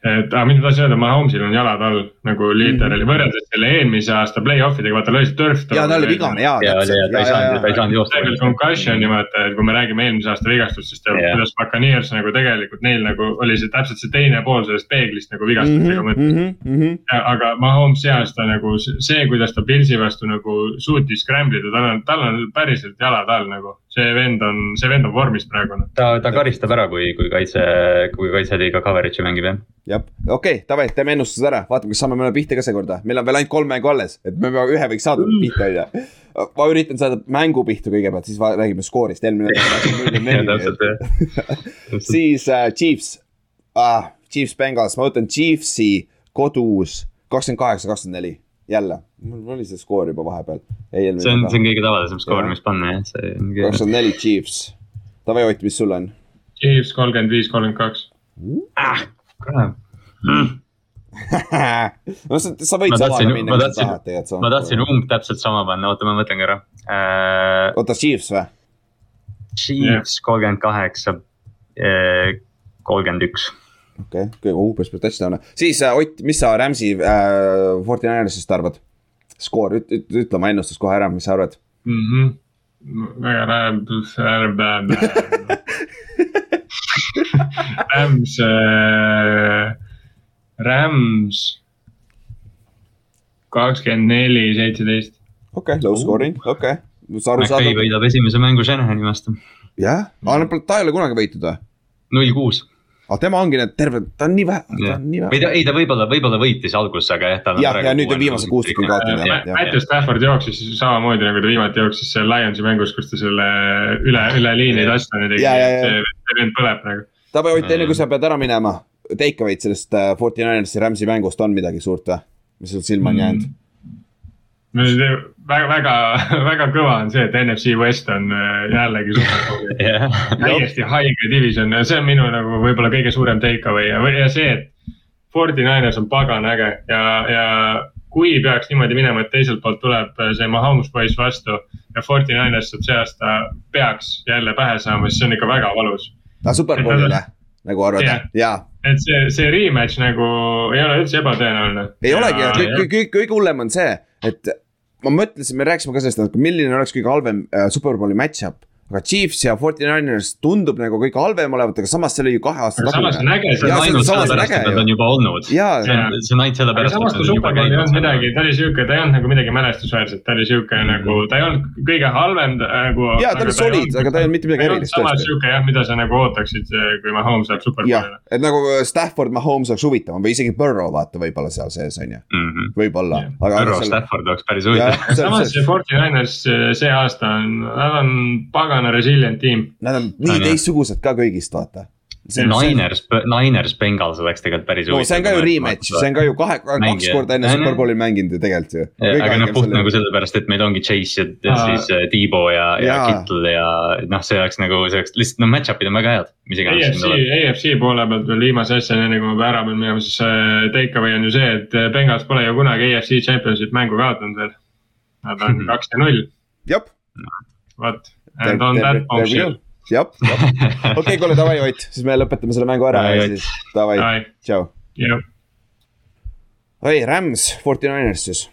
et aga mida ma tahtsin öelda, Mahomes'il on jalad all nagu liiterali võrreldes selle eelmise aasta play-off idega, vaata lõi see turf. Mhm. ja ta oli vigane ja ja, ja ta ei saanud, ta ei saanud joosta. tegelikult concussion'i vaata, et kui me räägime eelmise aasta vigastustest ja kuidas Buccaneers nagu tegelikult neil nagu oli see täpselt see teine pool sellest peeglist nagu vigastustega Mhm, mõttes. aga Mahomes see aasta nagu see- see, kuidas ta Pilsi vastu nagu suutis scramble ida, tal on, tal on päriselt jalad all nagu. See vend on, see vend on vormis praegu ta, ta karistab ära, kui, kui kaitse, kui kaitseliiga coverage'i mängib jah. jah, okei okay,, davai, teeme ennustused ära, vaatame, kas saame mõne pihta ka seekord, meil on veel ainult kolm mängu alles, et me peame ühe võiks saada pihta, on ju. ma üritan saada mängu pihta kõigepealt, siis räägime skoorist, eelmine nädal siis äh, Chiefs. Ah,, Chiefs Bengals, ma võtan Chiefsi kodus kakskümmend kaheksa, kakskümmend neli, jälle, mul oli see skoor juba vahepeal. see on, see on kõige tavalisem skoor, mis panna jah, see ongi. kakskümmend neli Chiefs, davai Ott, mis sul on? Chiefs kolmkümmend viis, kolmkümmend kaks. kurat. no sa, sa võid tahtsin- minna, ma kui sa tahad tegelikult. ma tahtsin umb täpselt sama panna, oota, ma mõtlen korra äh,. oota, Chiefs või? Chiefs kolmkümmend kaheksa, kolmkümmend üks. Okei okay., kõige umbes siis äh, Ott, mis sa Rams'i äh, Forty Ninersist arvad? skoor, ütle oma ennustus kohe ära, mis sa arvad? mhmh, väga läheb, Rams, Rams kakskümmend neli, seitseteist. okei okay,, low scoring, okei okay., McVay. võidab esimese mängu Shanahani vastu, jah, aga ta ei ole kunagi võitnud või? null kuus. Aga tema ongi need terve, ta on nii vähe, ta on nii vähe. ta, ei ta võib-olla, võib-olla võitis alguses, aga jah, tal on. Jah, ja nüüd on viimase kuus tükki kaotanud, jah. Matthew Stafford jooksis samamoodi nagu ta viimati jooksis seal Lionsi mängus, kus ta selle üle, üle liini touchdown'i tegi, see vend põleb nagu. Taavi Ott, enne kui sa pead ära minema, take away'd sellest äh, Forty Ninersi Rams'i mängust on midagi suurt või? mis sul silma on jäänud? väga, väga, väga kõva on see, et NFC West on äh, jällegi super jah, täiesti haige division ja see on minu nagu võib-olla kõige suurem take away ja, ja see, et Forty Niners on pagana äge ja, ja kui peaks niimoodi minema, et teiselt poolt tuleb see Mahomes poiss vastu ja Forty Niners saab see aasta, peaks jälle pähe saama, siis see on ikka väga valus. aa, superbowlile nagu arvad Jah., jaa. et see, see rematch nagu ei ole üldse ebatõenäoline. ei olegi, Jaa, kõik, kõik, kõik, kõige hullem on see, et ma mõtlesin, me rääkisime ka sellest, et milline oleks kõige halvem äh, superbowli match-up. Aga Chiefs ja Forty Niners tundub nagu kõige halvem olevat, aga samas see oli ju kahe aasta aga samas on äge see on ainult sellepärast, et nad on juba olnud. see on, ainult sellepärast, samas et kui nad on juba Superbowl ei olnud midagi, ta oli sihuke, ta ei olnud nagu midagi mälestusväärset, ta oli sihuke Mhm. nagu, ta ei olnud kõige halvem nagu. Jaa, ta oli solid, aga ta ei olnud mitte midagi erilist samas sihuke jah, mida sa nagu ootaksid, kui Mahomes läheb Superbowlile., et nagu Stafford, Mahomes oleks huvitavam või isegi Burrow vaata võib-olla seal sees on ju, võib-olla Jah., aga. Arvo Stafford oleks päris huvitav., samas see Forty Niners see aasta on, nad on pagana resilient tiim. Nad on nii teistsugused ka kõigist, vaata. Niners, Niners Bengals oleks tegelikult päris no see on ka ju rematch, see on ka ju kahe, kaks korda enne jah. Superbowli mänginud ju tegelikult ju. aga noh, puht nagu sellepärast, et meil ongi Chase ja, ja siis äh, Debo ja, ja. Kittle ja noh, see oleks nagu, see oleks lihtsalt noh, match-up'id on väga head, AFC. AFC poole pealt veel viimase asjani, enne kui ma ära pean minema, siis äh, take away on ju see, et äh, Bengals pole ju kunagi AFC Championship mängu kaotanud veel. Nad on Mhm. kaks ja null, jah, vot. And on that bombshell. jah, okei, kuule davai Ott, siis me lõpetame selle mängu ära ja siis davai, tšau. oi, Rams, Forty Niners siis.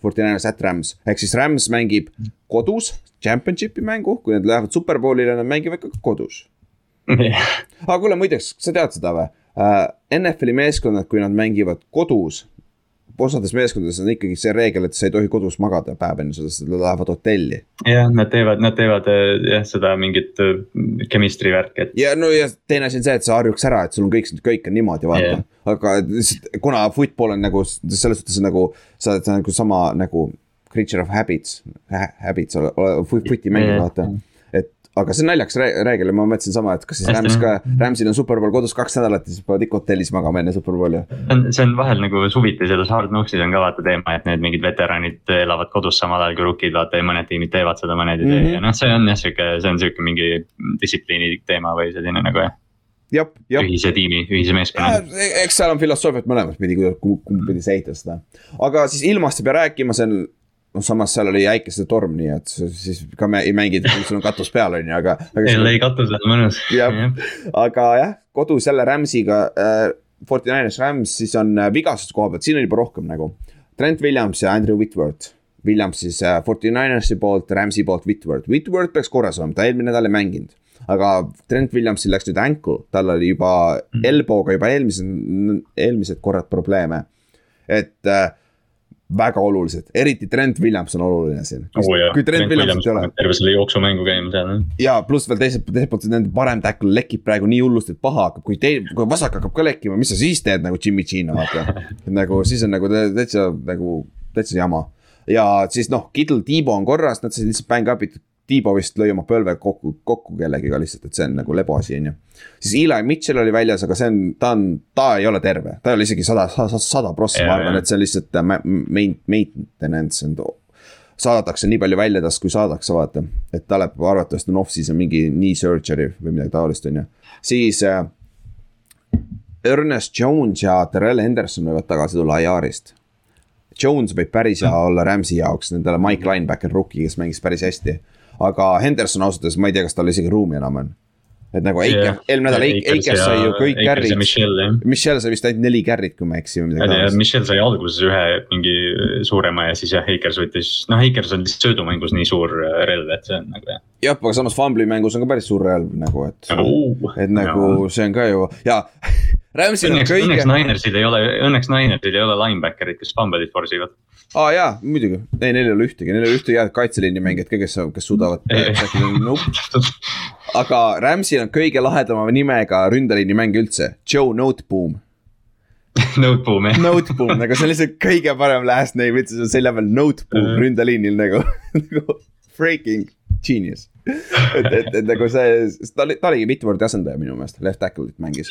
Forty Niners at Rams, ehk siis Rams mängib kodus championship'i mängu, kui nad lähevad superbowlile, nad mängivad ka kodus. aga kuule, muideks, sa tead seda või uh,? NFL-i meeskonnad, kui nad mängivad kodus, osades meeskondades on ikkagi see reegel, et sa ei tohi kodus magada päev enne seda, sest nad lähevad hotelli. jah, nad teevad, nad teevad äh, jah, seda mingit chemistry värki, et ja no ja teine asi on see, et sa harjuks ära, et sul on kõik, kõik on niimoodi, vaata yeah.. aga lihtsalt kuna football on nagu selles suhtes nagu, sa oled nagu sama nagu creature of habits ha,, habits, foot'i mängid, Jah. vaata. Aga see on naljakas ja ma mõtlesin sama, et kas siis Rams ka, Ramsil on superbowl kodus kaks nädalat ja siis peavad ikka hotellis magama enne superbowli. see on, see on vahel nagu suviti selles Hard Knocksi's on ka vaata teema, et need mingid veteranid elavad kodus samal ajal kui rookid, vaata ja mõned tiimid teevad seda, mõned ei tee Mhm. ja noh, see on jah sihuke, see on sihuke mingi distsipliini teema või selline nagu jah, jah, jah. ühise tiimi, ühise meeskonna. eks seal on filosoofiat mõlemat pidi, kumb pidi sa ehitad seda. aga siis ilmast ei pea rääkima, see on, noh samas seal oli äikeste torm, nii et siis ka mä- ei mängid, kui sul on katus peal, on ju, aga, aga. LA katusel mõnus. Jah. aga jah, kodus jälle Rams'iga äh,, Forty Niners Rams, siis on äh, vigastuse koha pealt, siin on juba rohkem nagu. Trent Williams ja Andrew Whitworth. Williams siis äh, Forty Ninersi poolt, Rams'i poolt Whitworth, Whitworth peaks korras olema, ta eelmine nädal ei mänginud. aga Trent Williamsil läks nüüd ankle, tal oli juba elbow'ga juba eelmised, eelmised korrad probleeme. et äh, väga olulised, eriti Trent Williams on oluline siin. kui Trent Williamsit ei ole. terve selle jooksumängu käima seal. ja pluss veel teiselt, teiselt poolt nende parem tackle lekib praegu nii hullust, et paha hakkab, kui teil, kui vasak hakkab ka lekkima, mis sa siis teed nagu Jimmy Gino vaata. nagu siis on nagu tä- täitsa nagu täitsa jama. ja siis noh, Kittle, Tiibo on korras, nad said lihtsalt bang up'id. Tiibo vist lõi oma põlve kokku, kokku kellegiga lihtsalt, et see on nagu leboasi on ju. siis Eli Mitchell oli väljas, aga see on, ta on, ta ei ole terve, ta ei ole isegi sada, sada, sada prossa, ma arvan, et see on lihtsalt äh, ma- main-, maintenance on saadatakse nii palju välja tast, kui saadakse, vaata. et tal läheb arvatavasti on off-season mingi knee surgery või midagi taolist, on ju. siis äh, Ernest Jones ja Terrell Henderson võivad tagasi tulla IR-ist. Jones võib päris hea olla Rams'i jaoks, nendele Mike Linebacker rookie, kes mängis päris hästi. Aga Henderson ausalt öeldes, ma ei tea, kas tal isegi ruumi enam on. et nagu Eike, eelmine nädal Eikes sai ju kõik carry'd. Michelle jah. Michelle sai vist ainult neli carry't, kui ma ei eksi või midagi taolist. Michelle sai alguses ühe mingi suurema ja siis jah, Akers võttis, noh Akers on lihtsalt söödumängus nii suur äh, relv, et see on nagu jah. jah, aga samas Fumbli mängus on ka päris suur relv nagu, et, et nagu see on ka ju ja Rams'il on kõige õnneks Ninersil ei ole, õnneks Ninersil ei ole linebacker'id, kes fumble'id force ivad. Aa ah, jaa, muidugi, ei neil ei ole ühtegi, neil ei ole ühtegi head kaitseliini mängijat ka, kes, kes suudavad nope.. aga Rams'il on kõige lahedama nimega ründeliini mäng üldse, Joe Noteboom. Noteboom jah. Noteboom nagu see on lihtsalt kõige parem last name üldse, see on selja peal Noteboom Mhm. ründeliinil nagu, nagu freaking genius. et, et, et nagu see, ta oli, ta oligi mitu korda asendaja minu meelest, left tackle'it mängis.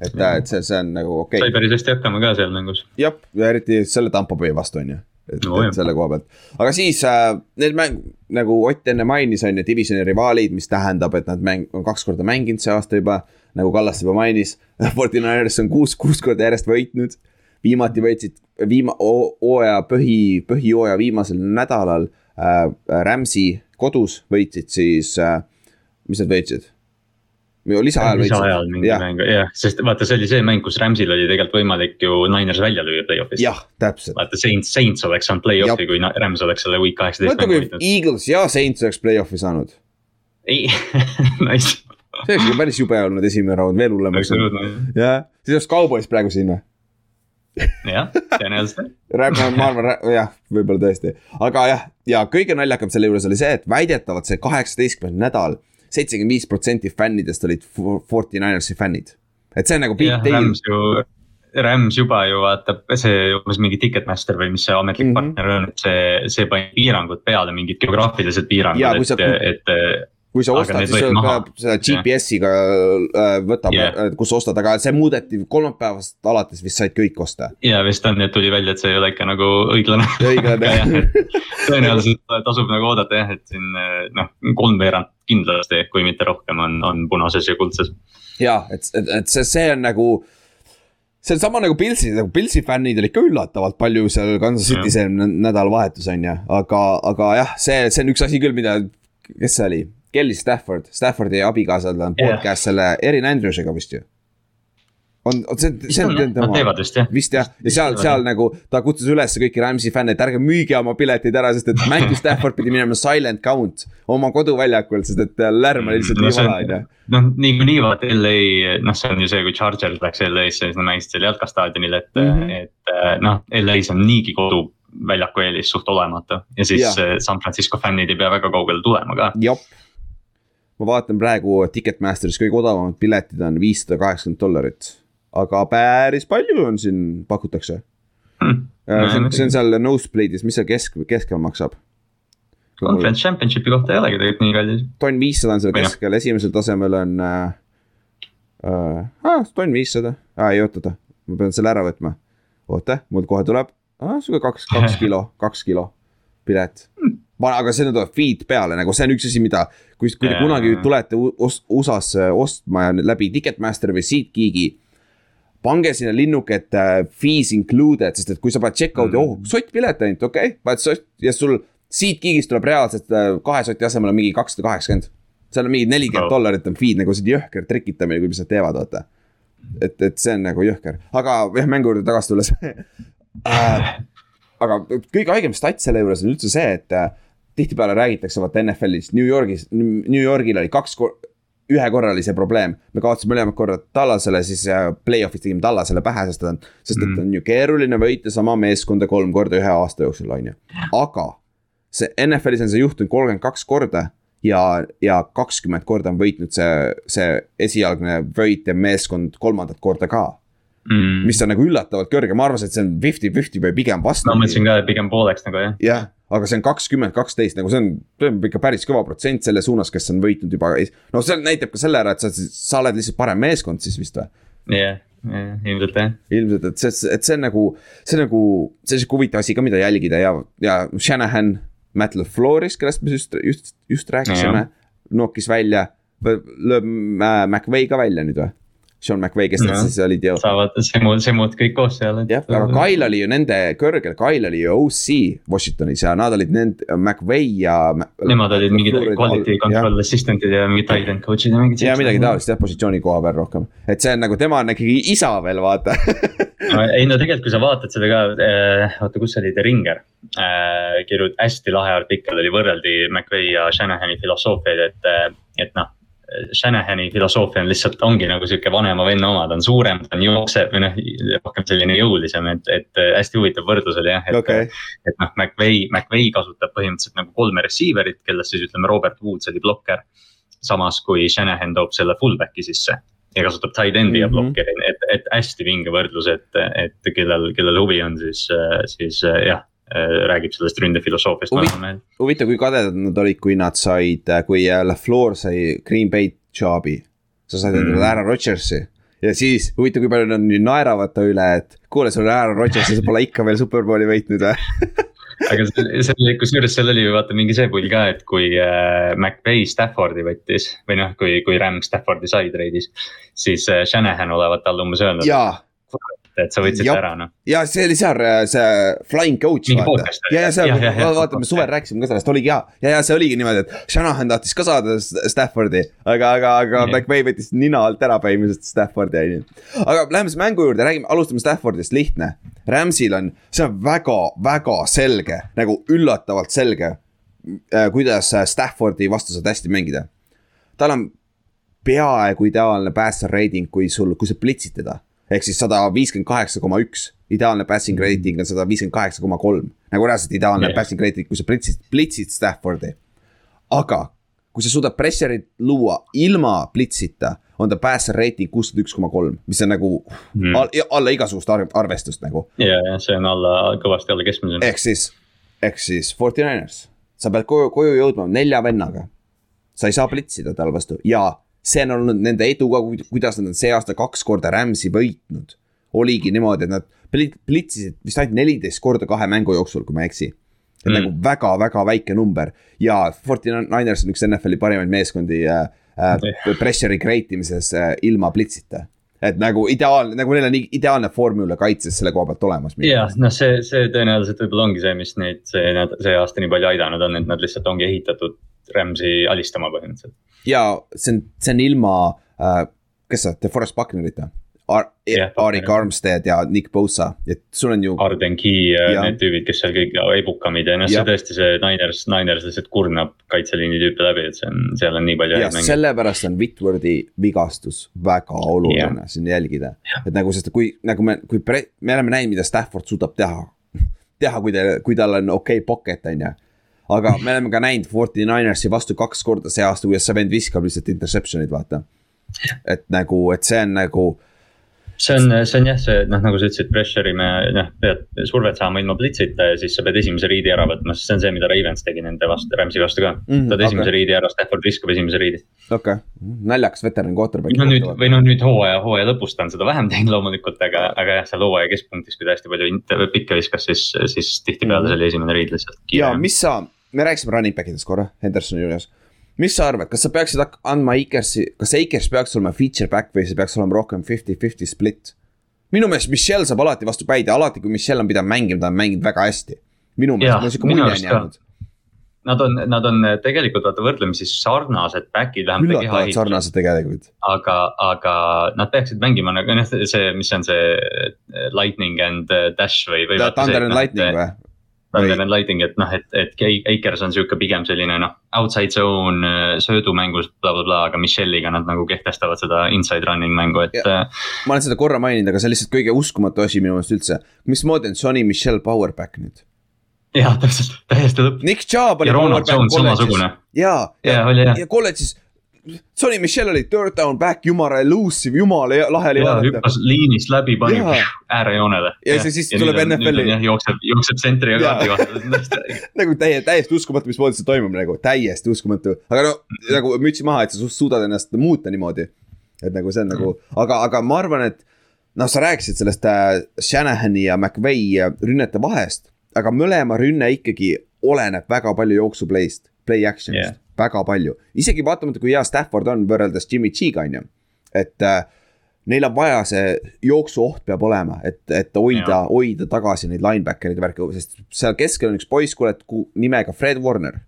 et, et see, see on nagu okei sai okay., päris hästi hakkama ka seal mängus. jah, ja eriti selle Tampo Bay vastu on ju. Et No jah. selle koha pealt, aga siis äh, need mäng nagu Ott enne mainis, on ju divisioni rivaalid, mis tähendab, et nad mäng on kaks korda mänginud see aasta juba. nagu Kallas juba mainis, Fortinanders on kuus, kuus korda järjest võitnud. viimati võitsid viima-, hooaja põhi, põhijooaja viimasel nädalal äh, Rams'i kodus võitsid siis äh,, mis nad võitsid? Lisaajal lisaajal mingi jah, mäng, jah, sest vaata, see oli see mäng, kus Rams'il oli tegelikult võimalik ju Niners välja lüüa play-off'ist. jah, täpselt. vaata Saints, Saints oleks saanud play-off'i, kui Rams oleks selle week kaheksateist mõtle, kui võitnud. Eagles ja Saints oleks play-off'i saanud. ei, nice, see oleks ikka päris jube olnud esimene raund, veel hullemaks. absoluutne, jah, siis oleks Cowboys praegu siin või? jah, tõenäoliselt. ma arvan, jah, võib-olla tõesti, aga jah, ja kõige naljakam selle juures oli see, et väidetavalt see kaheksateistkümnes nädal, seitsekümmend viis protsenti fännidest olid Forty Ninersi fännid. et see on nagu big deal Rams ju, Rams juba ju vaatab, see umbes mingi Ticketmaster või mis see ametlik mm. -hmm. partner on, et see, see pani piirangud peale, mingid geograafilised piirangud et, et kui sa ostad, siis peab seda GPS-iga äh, võtab yeah., kus sa ostad, aga see muudeti kolmapäevast alates vist said kõik osta. ja vist on, et tuli välja, et see ei ole ikka nagu õiglane. õiglane. tõenäoliselt tasub nagu oodata jah, et siin noh, kolmveerand kindlasti, kui mitte rohkem on, on punases ja kuldses. ja et, et, et see, see on nagu. see on sama nagu Pilsi, nagu Pilsi fännid olid ka üllatavalt palju seal Kansas City's eelmine nädalavahetus on ju, aga, aga jah, see, see on üks asi küll, mida, kes see oli? Kelly Stafford, Staffordi abikaasal on podcast selle Erin Andrews'iga vist ju. on, see, see on tema vist jah. vist jah, ja seal, seal nagu ta kutsus üles kõiki Rams'i fänne, et ärge müüge oma piletid ära, sest et Matthew Stafford pidi minema silent count oma koduväljakul, sest et äh, lärm oli lihtsalt nii see on- on ju. noh, niikuinii vaata LA, noh, see on ju see, kui Chargers läks LA-sse, siis nad mängisid seal jalkastaadionil, et mm. -hmm. et äh, noh, LA-s on niigi koduväljaku eelis suht olematu. ja siis Jah. yeah. San Francisco fännid ei pea väga kaugele tulema ka. jop. Ma vaatan praegu Ticketmasteris kõige odavamad piletid on viissada kaheksakümmend dollarit. aga päris palju on siin pakutakse. Hmm. see on, see on seal nosebleed'is, mis seal kesk, keskel maksab? Conference Championship'i kohta ei olegi tegelikult nii kallis. tonn viissada on seal noh. keskel, esimesel tasemel on äh,. Ah, tonn viissada, ei oota, oota, ma pean selle ära võtma. oota, mul kohe tuleb ah,, sihuke kaks, kaks kilo, kaks kilo pilet. Aga sinna tuleb feed peale, nagu see on üks asi, mida, kui, kui te kunagi tulete USA-sse ostma ja läbi Ticketmasteri või SeatGeeki. pange sinna linnuke, et äh, fees included, sest et kui sa paned checkout'i mm., oh sottpilet ainult, okei okay., paned sott ja sul SeatGeekis tuleb reaalselt äh, kahe soti asemel on mingi kakssada kaheksakümmend. seal on mingi nelikümmend Oh. dollarit on feed nagu see on jõhker trikitamine, kui mis nad teevad, vaata. et, et see on nagu jõhker, aga jah, mängu juurde tagasi tulles äh,. aga kõige haigem stats selle juures on üldse see, et äh, tihtipeale räägitakse vaata NFL-is New Yorgis, New Yorgil oli kaks kor-, ühe korra oli see probleem, me kaotasime mõlemad korrad Tallasele, siis play-off'is tegime Tallasele pähe, sest ta on, sest et Mm. on ju keeruline võita sama meeskonda kolm korda ühe aasta jooksul, on ju. aga see NFL-is on see juhtunud kolmkümmend kaks korda ja, ja kakskümmend korda on võitnud see, see esialgne võitja meeskond kolmandat korda ka. Mm. mis on nagu üllatavalt kõrge, ma arvasin, et see on fifty-fifty või pigem ma vastupidi mõtlesin ka, et pigem pooleks nagu jah. jah, aga see on kakskümmend, kaksteist nagu see on, see on ikka päris kõva protsent selle suunas, kes on võitnud juba. no see näitab ka selle ära, et sa, sa oled lihtsalt parem meeskond siis vist või? jah, ilmselt jah. ilmselt, et see, et see on nagu, see on nagu, see on sihuke huvitav asi ka, mida jälgida ja, ja Shanahan, Matt LaFleuris, kellest me just, just, just rääkisime, nookis välja, lööb äh, McVay ka välja nüüd või? Sean McVay, kes nad siis olid ju. saavad semud, semud kõik koos seal. jah, aga Kyle oli ju nende kõrgel, Kyle oli ju OC Washingtonis ja nad olid nende, McVay ja. Nemad olid mingid quality control assistant'id ja mingid tight end coach'id ja mingid. ja midagi taolist jah, positsiooni koha peal rohkem, et see on nagu, tema on ikkagi isa veel, vaata ei no tegelikult, kui sa vaatad seda ka, oota, kus see oli, The Ringer äh,. kirjut-, hästi lahe artikkel oli, võrreldi McVay ja Shanahani filosoofiaid, et, et noh. Shanahani filosoofia on lihtsalt, ongi nagu sihuke vanema venna oma, ta on suurem, ta on jooksev või noh, rohkem selline jõulisem, et, et hästi huvitav võrdlus oli jah, et okei, et noh, McVay, McVay kasutab põhimõtteliselt nagu kolme receiver'it, kellest siis ütleme, Robert Woods oli blokker. samas kui Shanahan toob selle fullback'i sisse ja kasutab tight end'i mm Mhm. -hmm. ja blokkeri, et, et hästi vinge võrdlus, et, et kellel, kellel huvi on, siis, siis jah, räägib sellest ründefilosoofiast Huvi- huvitav, kui kadedad nad olid, kui nad said, kui äh, LaFleur sai Green Bay job'i. sa said endale Mm. Aaron Rodgersi ja siis huvitav, kui palju nad nüüd naeravad ta üle, et kuule, sul on Aaron Rodgers ja sa pole ikka veel superbowli võitnud või? aga see oli, kusjuures seal oli ju vaata mingi see pull ka, et kui äh, McVay Staffordi võttis või noh, kui, kui Ram Staffordi sai treidis. siis äh, Shanahan olevat talle umbes öelnud, jaa et sa võtsid ta ära noh. ja see oli seal äh, see flying coach vaata ja, ja seal vaata, me suvel rääkisime ka sellest, oligi hea ja, ja see oligi niimoodi, et Shanahan tahtis ka saada Staffordi, aga, aga, aga. McVay võttis nina alt ära põhimõtteliselt Staffordi on ju. aga läheme siis mängu juurde, räägime, alustame Staffordist, lihtne. Ramsil on, see on väga-väga selge, nagu üllatavalt selge, kuidas äh, Staffordi vastu saad hästi mängida. tal on peaaegu ideaalne passer rating, kui sul, kui sa plitsid teda. Ehk siis sada viiskümmend kaheksa koma üks, ideaalne passing rating on sada viiskümmend kaheksa koma kolm. nagu reaalselt ideaalne yeah. passing rating, kui sa plitsid, plitsid Staffordi. aga kui sa suudad pressure'it luua ilma plitsita, on ta passer rating kuuskümmend üks koma kolm, mis on nagu Mm. all, alla igasugust arv, arvestust nagu. ja, ja see on alla, kõvasti alla keskmise. ehk siis, ehk siis Forty Niners, sa pead koju, koju jõudma nelja vennaga. sa ei saa plitsida tal vastu ja see on olnud nende edu ka, kuidas nad on see aasta kaks korda Rams'i võitnud. oligi niimoodi, et nad pli- plitsisid vist ainult neliteist korda kahe mängu jooksul, kui ma ei eksi. et mm. Nagu väga-väga väike number ja Forty Niners on üks NFL-i parimaid meeskondi äh, äh, pressure'i create imises äh, ilma plitsita. et nagu ideaalne, nagu neil on ideaalne formula kaitses selle koha pealt olemas. jah, noh, see, see tõenäoliselt võib-olla ongi see, mis neid see, see aasta nii palju aidanud on, et nad lihtsalt ongi ehitatud Rams'i alistama põhimõtteliselt. ja see on, see on ilma äh,, kes sa, DeForest Bucknerita Ar- Jah, Arik. Armstead ja Nick Bosa, et sul on ju. Arden Key ja Jah. need tüübid, kes seal kõik ebukamid ja noh, see tõesti see Niners, Niners lihtsalt kurnab kaitseliini tüüpe läbi, et see on, seal on nii palju ja sellepärast on Whitwordi vigastus väga oluline siin jälgida, et nagu, sest kui nagu me, kui pre, me oleme näinud, mida Stafford suudab teha. teha, kui ta, kui tal on okei okay pocket on ju. Aga me oleme ka näinud Forty Ninersi vastu kaks korda see aasta, kuidas see vend viskab lihtsalt interception'id, vaata. et nagu, et see on nagu see on, see on jah, see noh, nagu sa ütlesid, pressure'i me noh, pead survet saama ilma plitsita ja siis sa pead esimese riidi ära võtma, sest see on see, mida Ravens tegi nende vastu, Rams'i vastu ka Mhm, võtad esimese okei. riidi ära, Stafford viskab esimese riidi. okei okay., naljakas veteran quarterback. no nüüd või noh, nüüd hooaja, hooaja lõpus ta on seda vähem teinud loomulikult, aga, aga jah, seal hooaja keskpunktis, kui ta hästi palju pikka viskas, siis, siis tihtipeale see oli esimene riid lihtsalt ja mis sa, me rääkisime running back idest korra, Hendersoni juures. Mis sa arvad, kas sa peaksid andma Akersi, kas Akers peaks olema feature back või see peaks olema rohkem fifty-fifty split? minu meelest Michelle saab alati vastu päid ja alati, kui Michelle on pidanud mängima, ta on mänginud väga hästi. minu meelest, mul sihuke mulje on jäänud. Nad on, nad on tegelikult vaata võrdlemisi sarnased back'id üllatavalt sarnased tegelikult. aga, aga nad peaksid mängima nagu noh, see, mis on see eh, lightning and eh, dash või, või. Thunder and Lightning või? Thunder and Lightning, et noh, et, et Ke- Akers on sihuke pigem selline noh, outside zone eh, söödumängus blablabla, aga Michelle'iga nad nagu kehtestavad seda inside running mängu, et Ja. äh, ma olen seda korra maininud, aga see on lihtsalt kõige uskumatu asi minu meelest üldse. mismoodi on Johnny Michelle powerback nüüd? jah, täpselt, täiesti lõpp. Nick Chubb oli ja Ronald Jones samasugune, ja, oli jah. ja kolledžis, Sonny Michel oli third down back, jumala elusive, jumala lahe oli ja vaadata. hüppas liinist läbi, pani äärejoonele. Ja see siis tuleb NFL-i. jookseb, jookseb sentri ja kaardi vahel. nagu täie, täiesti uskumatu, mismoodi see toimub nagu, täiesti uskumatu, aga no nagu mütsi maha, et sa su- suudad ennast muuta niimoodi. et nagu see on nagu, aga, aga ma arvan, et noh, sa rääkisid sellest äh, Shanahani ja McVay äh, rünnete vahest, aga mõlema rünne ikkagi oleneb väga palju jooksuplay'st, play action'ist yeah., väga palju. isegi vaatamata, kui hea Stafford on võrreldes Jimmy G-ga on ju, et äh, Neil on vaja see jooksuoht peab olema, et, et hoida, hoida tagasi neid linebacker'id ja värki, sest seal keskel on üks poiss, kuule, nimega Fred Warner.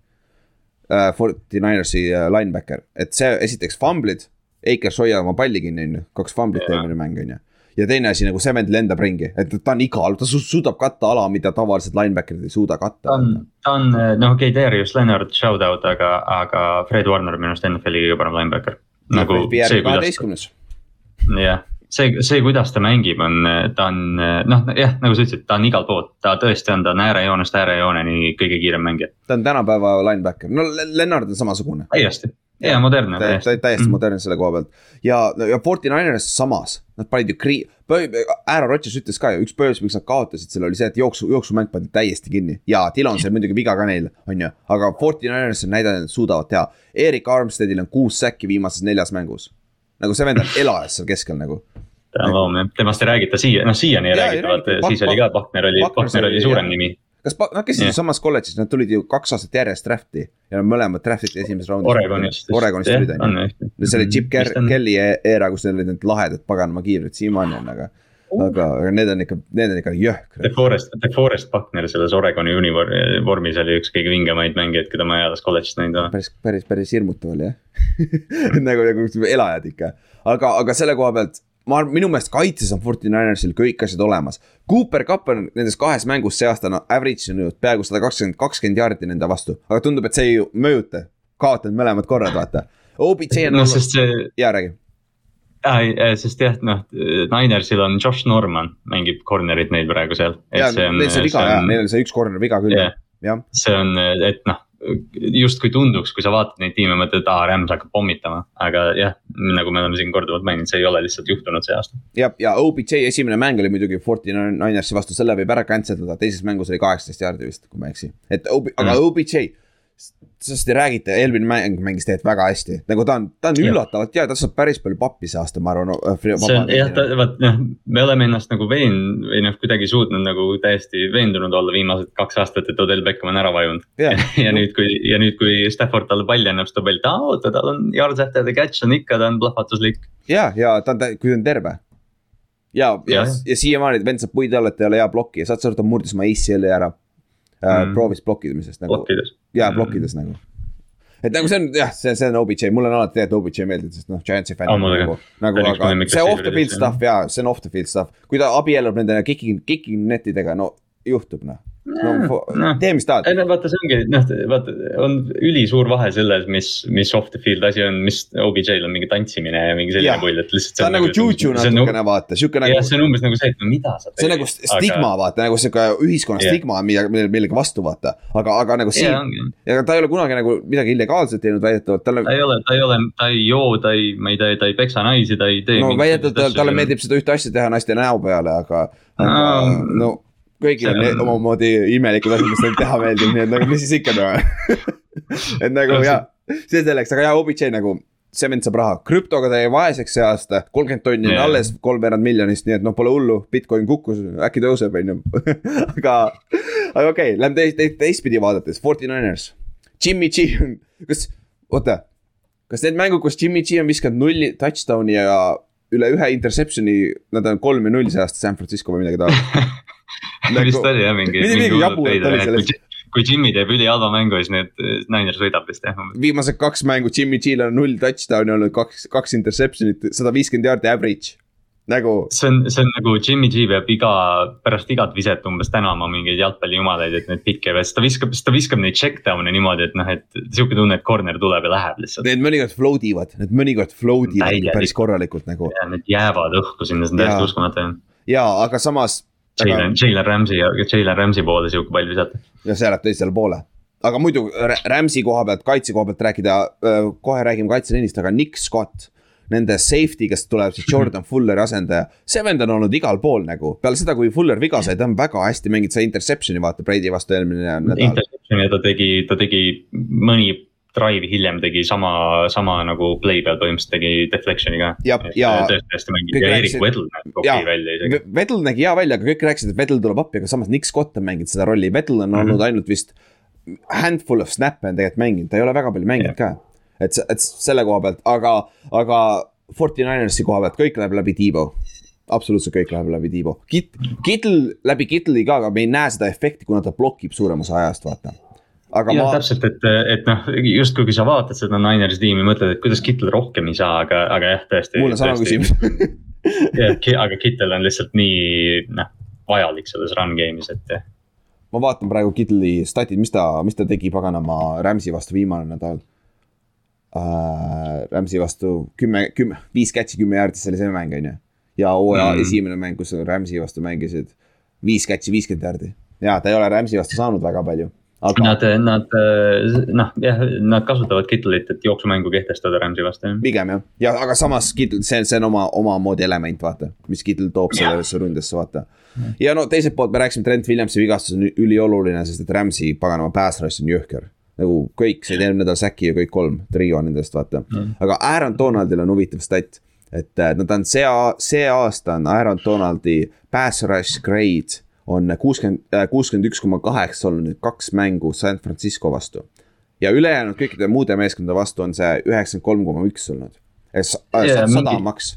Äh,. Forty Ninersi äh, linebacker, et see esiteks famblid, Akers hoiab oma palli kinni, on ju, kaks famblit eelmine mäng, on ju ja teine asi nagu see vend lendab ringi, et ta on igal, ta su suudab katta ala, mida tavalised linebacker'id ei suuda ta katta. on, ta on, noh okei okay,, Darius Leonard shout out, aga, aga Fred Warner minu arust NFL-i kõige parem linebacker. nagu see, kuidas, jah, see, see, kuidas ta mängib, on, ta on noh, jah, nagu sa ütlesid, ta on igal pool, ta tõesti on, ta on äärejoonest äärejooneni kõige kiirem mängija, ta on tänapäeva linebacker, no Le- Lennart on samasugune. täiesti, ja modernne ta täiesti. täiesti modernne selle koha pealt ja, ja Forty Niners samas, nad panid ju kri-, Aaron Rodgers ütles ka ju, üks põhjus, miks nad kaotasid selle oli see, et jooksu, jooksumäng pandi täiesti kinni ja Dillon sai muidugi viga ka neil, on ju, aga Forty Niners on näidanud, et suudavad teha. Erik Armsteadil on kuus säkki viimases neljas mängus. nagu see vend on elajas seal keskel nagu. ta on loom jah, temast ei räägita siia, noh siiani ei Jaa, ei räägita, vaata siis oli ka, Pakner oli, Pakner oli suurem jah. nimi. Kas pa-, nad käisid ju Jah. samas kolledžis, nad tulid ju kaks aastat järjest draft'i ja nad mõlemad draft'iti esimeses raundis. Oregonist. Oregonist tulid on ju. see oli Chip Ker-, Kelly e- era, kus neil olid need lahedad paganama kiivrid, siiamaani on, aga. aga, aga need on ikka, need on ikka jõhkrad. DeForest, DeForest Buckner selles Oregoni univormis oli üks kõige vingemaid mängijaid, keda ma ealas kolledžis näinud olen. päris, päris, päris hirmutav oli jah nagu, nagu elajad ikka, aga, aga selle koha pealt. Ma minu meelest kaitses on Forty Ninersil kõik asjad olemas. Cooper Cup on nendes kahes mängus see aasta no average ju peaaegu sada kakskümmend, kakskümmend jaardi nende vastu, aga tundub, et see ei mõjuta. kaotanud mõlemad korrad, vaata. OBJ on noh, olnud, see jaa räägi. äh,, sest jah, noh, Ninersil on Josh Norman mängib corner'it neil praegu seal. jaa, neil see viga jah, neil on see üks corner viga küll Jah., jah. see on, et noh, justkui tunduks, kui sa vaatad neid tiime, mõtled, et aa, Rams hakkab pommitama, aga jah, nagu me oleme siin korduvalt maininud, see ei ole lihtsalt juhtunud see aasta. ja, ja OBJ esimene mäng oli muidugi Forty Ninersi vastu, selle võib ära cancel dada, teises mängus oli kaheksateist jaardi vist, kui ma ei eksi. et OB,, aga Mm. OBJ, sellest ei räägita, eelmine mäng mängis tegelikult väga hästi, nagu ta on, ta on üllatavalt hea, ta saab päris palju pappi see aasta, ma arvan no,. see on jah, vaat noh, me oleme ennast nagu veen- või noh, kuidagi suutnud nagu täiesti veendunud olla viimased kaks aastat, et Odell Beckham on ära vajunud. Jah. ja nüüd, kui ja nüüd, kui Stafford talle palli annab, siis ta palli, aa oota, tal on yards after the catch on ikka, ta on plahvatuslik. ja, ja ta on, kui ta on terve. ja, ja, ja, ja siiamaani vend saab puid alla, et ta ei ole hea plokki ja saad sa aru, ta murdis oma ACL-i ära mm. Mm.. proovis blokkimisest nagu, jaa blokkides nagu. et nagu see on jah, see, see on OBJ, mulle on alati tegelikult OBJ meeldinud, sest noh, Giantsi fänn ka. nagu, nagu aga see off the field stuff jaa, see on off the field stuff, kui ta abiellub nende kicking, kicking netidega, no juhtub noh. No noh. tee, mis tahad ei. no vaata, see ongi, noh, vaata, on ülisuur vahe selles, mis, mis off the field asi on, mis OBJ-l on mingi tantsimine ja mingi selline pull, et lihtsalt. ta on nagu juju natukene vaata, siuke nagu jah, see on umbes nagu see, et no mida sa. see on nagu st- stigma aga... vaata nagu sihuke ühiskonna Jah. stigma, mida, millele, millega vastu vaata, aga, aga nagu siin ongi. ja ta ei ole kunagi nagu midagi illegaalset teinud väidetavalt, tal on ta, ei ole, ta ei ole, ta ei joo, ta ei, ma ei tea, ta ei peksa naisi, ta ei tee. no väidetavalt talle meeldib seda ühte asja teha naiste näo peale, aga, aga no kõigil on on- omamoodi imelikud asjad, mis neil teha meeldib, nii et nagu mis siis ikka noh. et nagu jaa, see selleks, aga jaa, OBJ nagu vend saab raha, krüptoga ta jäi vaeseks see aasta, kolmkümmend tonni on alles kolmveerand miljonist, nii et noh, pole hullu, Bitcoin kukkus, äkki tõuseb, on ju. aga, aga okei okay,, lähme teist, teist, teistpidi vaadates, Forty Niners, Jimmy G on, kas, oota, kas need mängud, kus Jimmy G on viskanud nulli touchdown'i ja üle ühe interception'i, nad on kolm ja null see aasta San Francisco või midagi taolist. vist oli jah mingi. Midagi- midagi jaburat oli selles. kui Jimmy teeb ülihalva mängu, siis need Niners võidab vist jah. viimased kaks mängu Jimmy G-l on null touchdown'i olnud, kaks, kaks interception'it, sada viiskümmend jaardi average. Nagu see on, see on nagu Jimmy G peab iga, pärast igat viset umbes tänama mingeid jalgpallijumalaid, et need pikki ei võta, sest ta viskab, sest ta viskab neid check down'e niimoodi, et noh, et sihuke tunne, et corner tuleb ja läheb lihtsalt. need mõnikord float ivad, need mõnikord float ivad päris korralikult nagu ja need jäävad õhku sinna, see on täiesti uskumatu. ja, aga samas. Jalen, Jalen Ramsey ja Jalen Ramsey poole sihuke pall visata. ja see läheb teisele poole. aga muidu Ra- Rams'i koha pealt, kaitse koha pealt rääkida, kohe räägime kaitseliinist, aga Nick Scott. Nende safety, kes tuleb siis Jordan Fulleri asendaja, see vend on olnud igal pool nagu, peale seda, kui Fuller viga sai, ta on väga hästi mänginud, sai interception'i vaata Brady vastu eelmine nädal. Interception ja ta tegi, ta tegi mõni drive'i hiljem tegi sama, sama nagu play peal põhimõtteliselt tegi deflection'i ka. Ja- ja- tõesti hästi mängib ja Erik Wedl näeb okei välja isegi. Vettel nägi hea välja, aga kõik rääkisid, et Vettel tuleb appi, aga samas Nick Scott on mänginud seda rolli, Vettel on Mhm. olnud ainult vist. Handful of snap'e on tegelikult mänginud, ta ei ole väga palju mänginud ka. et, et selle koha pealt, aga, aga Fortinanersi koha pealt, kõik läheb läbi Tiibo absoluutselt kõik läheb läbi Tiibo. Kit-, Kittel läbi Kitteli ka, aga me ei näe seda efekti, kuna ta blokib suurema osa ajast, vaata. aga ja ma, täpselt, et, et noh, justkui kui sa vaatad seda Ninersi tiimi, mõtled, et kuidas Kittel rohkem ei saa, aga, aga jah, tõesti. mul on sama küsimus jah, aga Kittel on lihtsalt nii noh, vajalik selles run game'is, et ma vaatan praegu Kitteli statid, mis ta, mis ta tegi paganama Rams'i vastu viimane nädal uh,. Rams'i vastu kümme, kümme, viis catch'i, kümme jaardi, see oli see mäng, on ju. ja hooaja Mm. esimene mäng, kus sa Rams'i vastu mängisid, viis catch'i, viiskümmend jaardi. ja ta ei ole Rams'i vastu saanud väga palju, aga Nad, nad noh, jah, nad kasutavad Kittelit, et jooksumängu kehtestada Rams'i vastu pigem jah, ja aga samas Kittel, see, see on oma, omamoodi element, vaata, mis Kittel toob sellesse ründesse, vaata. ja no teiselt poolt me rääkisime, Trent Williamsi vigastus on ülioluline, sest et Rams'i paganama pass rush on jõhker. Nagu kõik said eelmine nädal säki ja kõik kolm, trio nendest, vaata mm.. aga Aaron Donaldil on huvitav stat, et äh, no ta on see, see aasta on Aaron Donaldi pass rush grade on kuuskümmend, kuuskümmend üks koma kaheksa olnud nüüd kaks mängu San Francisco vastu ja ülejäänud kõikide muude meeskondade vastu on see üheksakümmend kolm koma üks olnud. Ja sada maks.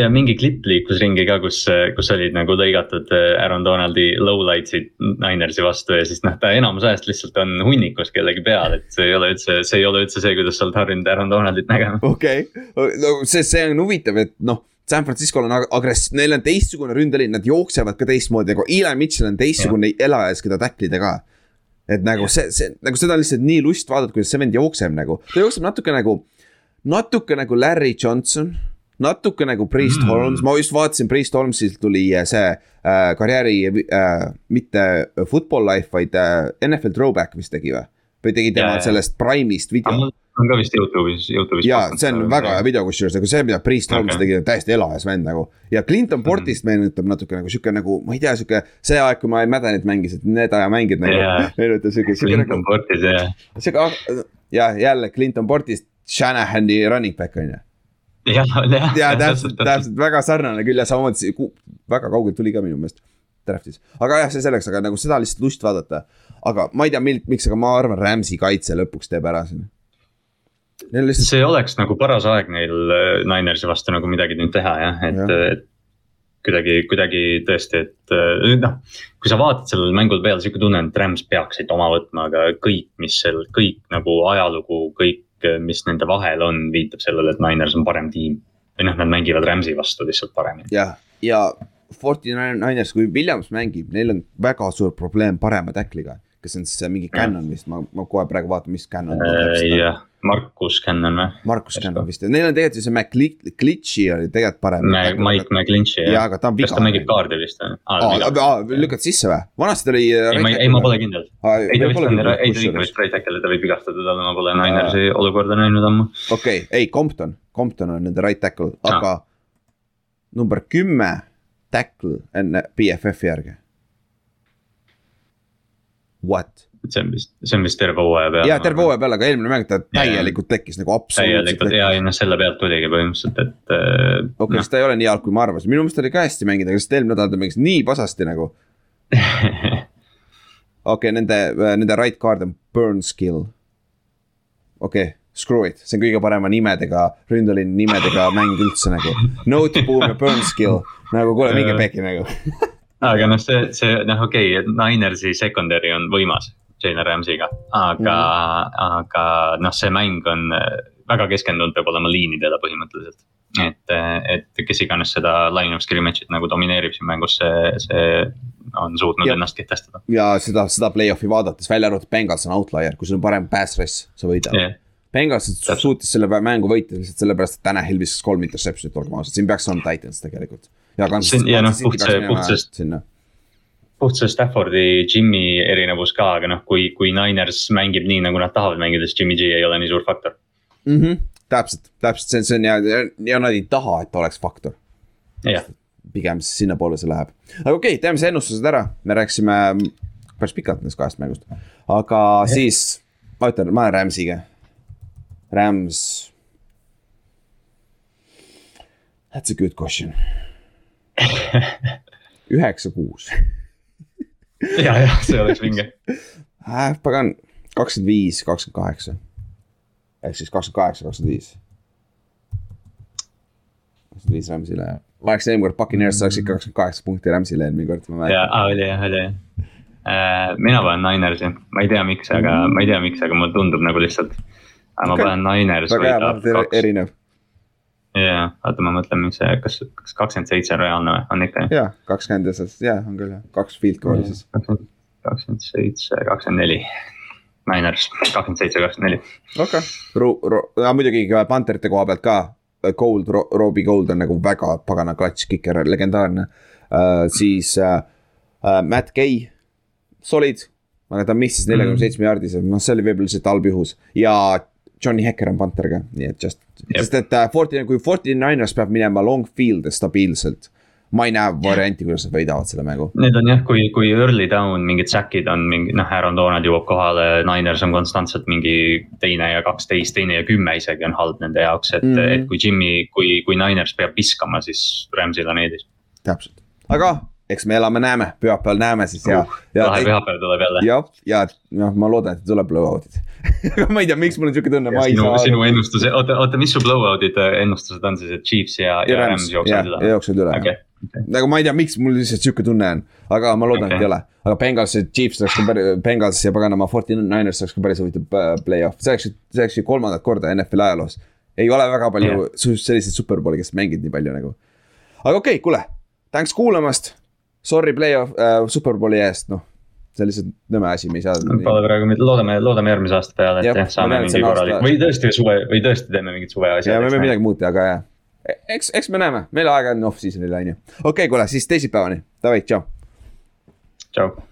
Ja mingi klipp liikus ringi ka, kus, kus olid nagu lõigatud äh, Aaron Donaldi lowlight'id Ninersi vastu ja siis noh, ta enamus ajast lihtsalt on hunnikus kellegi peal, et see ei ole üldse, see ei ole üldse see, kuidas sa oled harjunud Aaron Donaldit nägema. okei okay., no see, see on huvitav, et noh, San Francisco'l on ag- agress-, neil on teistsugune ründeliin, nad jooksevad ka teistmoodi, nagu Eli Mitchell on teistsugune elajas, keda tacklida ka. et nagu see, see nagu seda on lihtsalt nii lust vaadata, kuidas see vend jookseb nagu, ta jookseb natuke nagu, natuke nagu Larry Johnson natuke nagu Priest mm. Holmes, ma just vaatasin, Priest Holmesilt tuli äh, see äh, karjääri äh, mitte football life, vaid äh, NFL throwback vist tegi või? või tegi tema jaa. sellest Prime'ist video on ka vist Youtube'is, Youtube'is. ja see on väga hea video kusjuures, nagu see, mida Priest Holmes okay. tegi, täiesti elajas vend nagu. ja Clinton Portist mm. meenutab natuke nagu sihuke nagu, ma ei tea, sihuke see aeg, kui ma Maddenit mängisin, need ajamängid nagu Jaa. yeah. meenutab sihuke, sihuke Clinton nagu, Portis ja, sihuke ja jälle Clinton Portist, Shanahani running back on ju. jah, jah. ja täpselt, täpselt väga sarnane küll ja samamoodi väga kaugelt tuli ka minu meelest draft'is, aga jah, see selleks, aga nagu seda lihtsalt lust vaadata. aga ma ei tea, miks, aga ma arvan, Rams'i kaitse lõpuks teeb ära siin. Lihtsalt, see oleks nagu paras aeg neil äh, Ninersi vastu nagu midagi nüüd teha jah, et Jah., et kuidagi, kuidagi tõesti, et äh, noh. kui sa vaatad sellel mängul peale, sihuke tunne on, et Rams peaksid oma võtma, aga kõik, mis seal, kõik nagu ajalugu, kõik, mis nende vahel on, viitab sellele, et Niners on parem tiim. või noh, nad mängivad Rams'i vastu lihtsalt paremini. ja, ja Forty Niners, kui Williams mängib, neil on väga suur probleem parema tackliga. kes on siis mingi Cannon vist, ma, ma kohe praegu vaatan, mis Cannon on. jah, Markus Cannon või? Markus Cannon vist, neil on tegelikult ju see McGlitchi oli tegelikult parem. Mike McGlinchey jaa, jah. aga ta on kas ta vigane mängib. kaardi vist või? lükkad sisse või? vanasti ta oli. ei, ma, ei, ma pole kindel. ei, ta vist on, ei ta ikka vist right tackle, ta võib vigastada talle, ma pole Ninersi olukorda näinud ammu. okei, ei Compton, Compton on nende right tackle, aga number kümme tackle enne BFF-i järgi. What? See on vist, see on vist terve hooaja peale. jaa, terve hooaja peale, aga eelmine mäng ta täielikult tekkis nagu absoluutselt ja, ja noh, selle pealt tuligi põhimõtteliselt, et äh, okei okay,, siis ta ei ole nii halb, kui ma arvasin, minu meelest oli ka hästi mängida, aga sest eelmine nädal ta mängis nii pasasti nagu. okei okay,, nende, nende right guard on Burnskill. okei okay,, screw it, see on kõige parema nimedega, ründeliini nimedega mäng üldse nagu. Noteboom ja Burnskill, nagu kuule, minge pekki nagu. aga noh, see, see noh, okei okay,, et Ninersi secondary on võimas Jalen Ramsey'ga, aga mm, aga noh, see mäng on äh, väga keskendunud peab olema liinidele põhimõtteliselt. et, et kes iganes seda line of scrimmage'it nagu domineerib siin mängus, see, see on suutnud Jah. ennast kehtestada. ja seda, seda play-off'i vaadates, välja arvatud Bengals on outlier, kui sul on parem pass rush, sa võidad yeah.. Bengals suutis selle mängu võita lihtsalt sellepärast, et Tanahil viskas kolm interception'it, olgem ausad, siin peaks olema Titans tegelikult. ja See- ja noh, puht see- puht sest- sinna. puht see Staffordi, Jimmy erinevus ka, aga noh, kui, kui Niners mängib nii, nagu nad tahavad mängida, siis Jimmy G ei ole nii suur faktor. mm. -hmm. täpselt, täpselt, see on, see on ja, ja nad ei taha, et oleks faktor. pigem sinnapoole see läheb. aga okei okay,, teeme siis ennustused ära, me rääkisime päris pikalt nendest kahest mängust. aga ja. siis ma ütlen, ma olen Rams'iga. Rams. That's a good question. üheksa, kuus ja, jah, see oleks vinge. äh,. pagan, kakskümmend viis, kakskümmend kaheksa. ehk siis kakskümmend kaheksa, kakskümmend viis. kakskümmend viis Rams'ile ma oleks eelmine kord Puccaneers saaksid kakskümmend kaheksa punkti Rams'ile eelmine kord, ma mäletan. oli jah, oli jah. mina panen Ninersi, ma ei tea, miks, aga ma ei tea, miks, aga mulle tundub nagu lihtsalt. aga ma Okei. panen Niners väga hea, erinev. Jaa, oota, ma mõtlen, mis see, kas, kas kakskümmend seitse on reaalne või, on ikka jah? jaa, kakskümmend ja siis, jaa, on küll jah, kaks field goal'i siis. kakskümmend seitse, kakskümmend neli. Niners, kakskümmend seitse, kakskümmend neli. okei okay., Ro-, Ro-, ja muidugi ka Pantherite koha pealt ka. Gold Ro, Robbie Gold on nagu väga pagana klatš kiker, legendaarne uh,. siis uh, uh, Matt Gay, solid, aga ta missis neljakümne seitsme jaardise, noh, see oli võib-olla lihtsalt halb juhus ja. Johnny Hekker on Panther ka, nii et just, sest et uh, Forty, kui Forty Niners peab minema long field'e stabiilselt. ma ei näe varianti, kuidas nad võidavad selle mängu. Need on jah, kui, kui early down mingid säkid on mingi noh, Aaron Donald jõuab kohale, Niners on konstantselt mingi teine ja kaksteist, teine ja kümme isegi on halb nende jaoks, et mm. -hmm. et kui Jimmy, kui, kui Niners peab viskama, siis Rams'il on eedis. täpselt, aga eks me elame-näeme, pühapäeval näeme siis ja, ja. lahe pühapäev tuleb jälle. jah, ja noh, ma loodan, et tuleb blowout'id aga ma ei tea, miks mul on siuke tunne, ma ei sinu, saa sinu ennustuse, oota, oota, mis su blowout'id ennustused on siis, et Chiefs ja, ja, ja Rams jooksevad üle? jooksevad üle okay., nagu ma ei tea, miks mul lihtsalt sihuke tunne on, aga ma loodan okay., et ei ole. aga Bengals ja Chiefs oleks ka päris, Bengals ja paganama Forty Niners oleks ka päris huvitav äh, play-off, see oleks, see oleks ju kolmandat korda NFL ajaloos. ei ole väga palju yeah. selliseid superbowli, kes mänginud nii palju nagu. aga okei okay,, kuule, thanks kuulamast. Sorry play-off äh,, superbowli eest, noh, see on lihtsalt nõme asi, me ei saa. Pole praegu, loodame, loodame järgmise aasta peale, et Jah, jah, saame mingi on korralik aasta- või tõesti suve või tõesti teeme mingid suve ja asjad. me võime midagi muud teha ka ja. eks, eks me näeme, meil aega on off-season'il on ju. okei okay,, kuule siis teisipäevani, davai, tšau. tšau.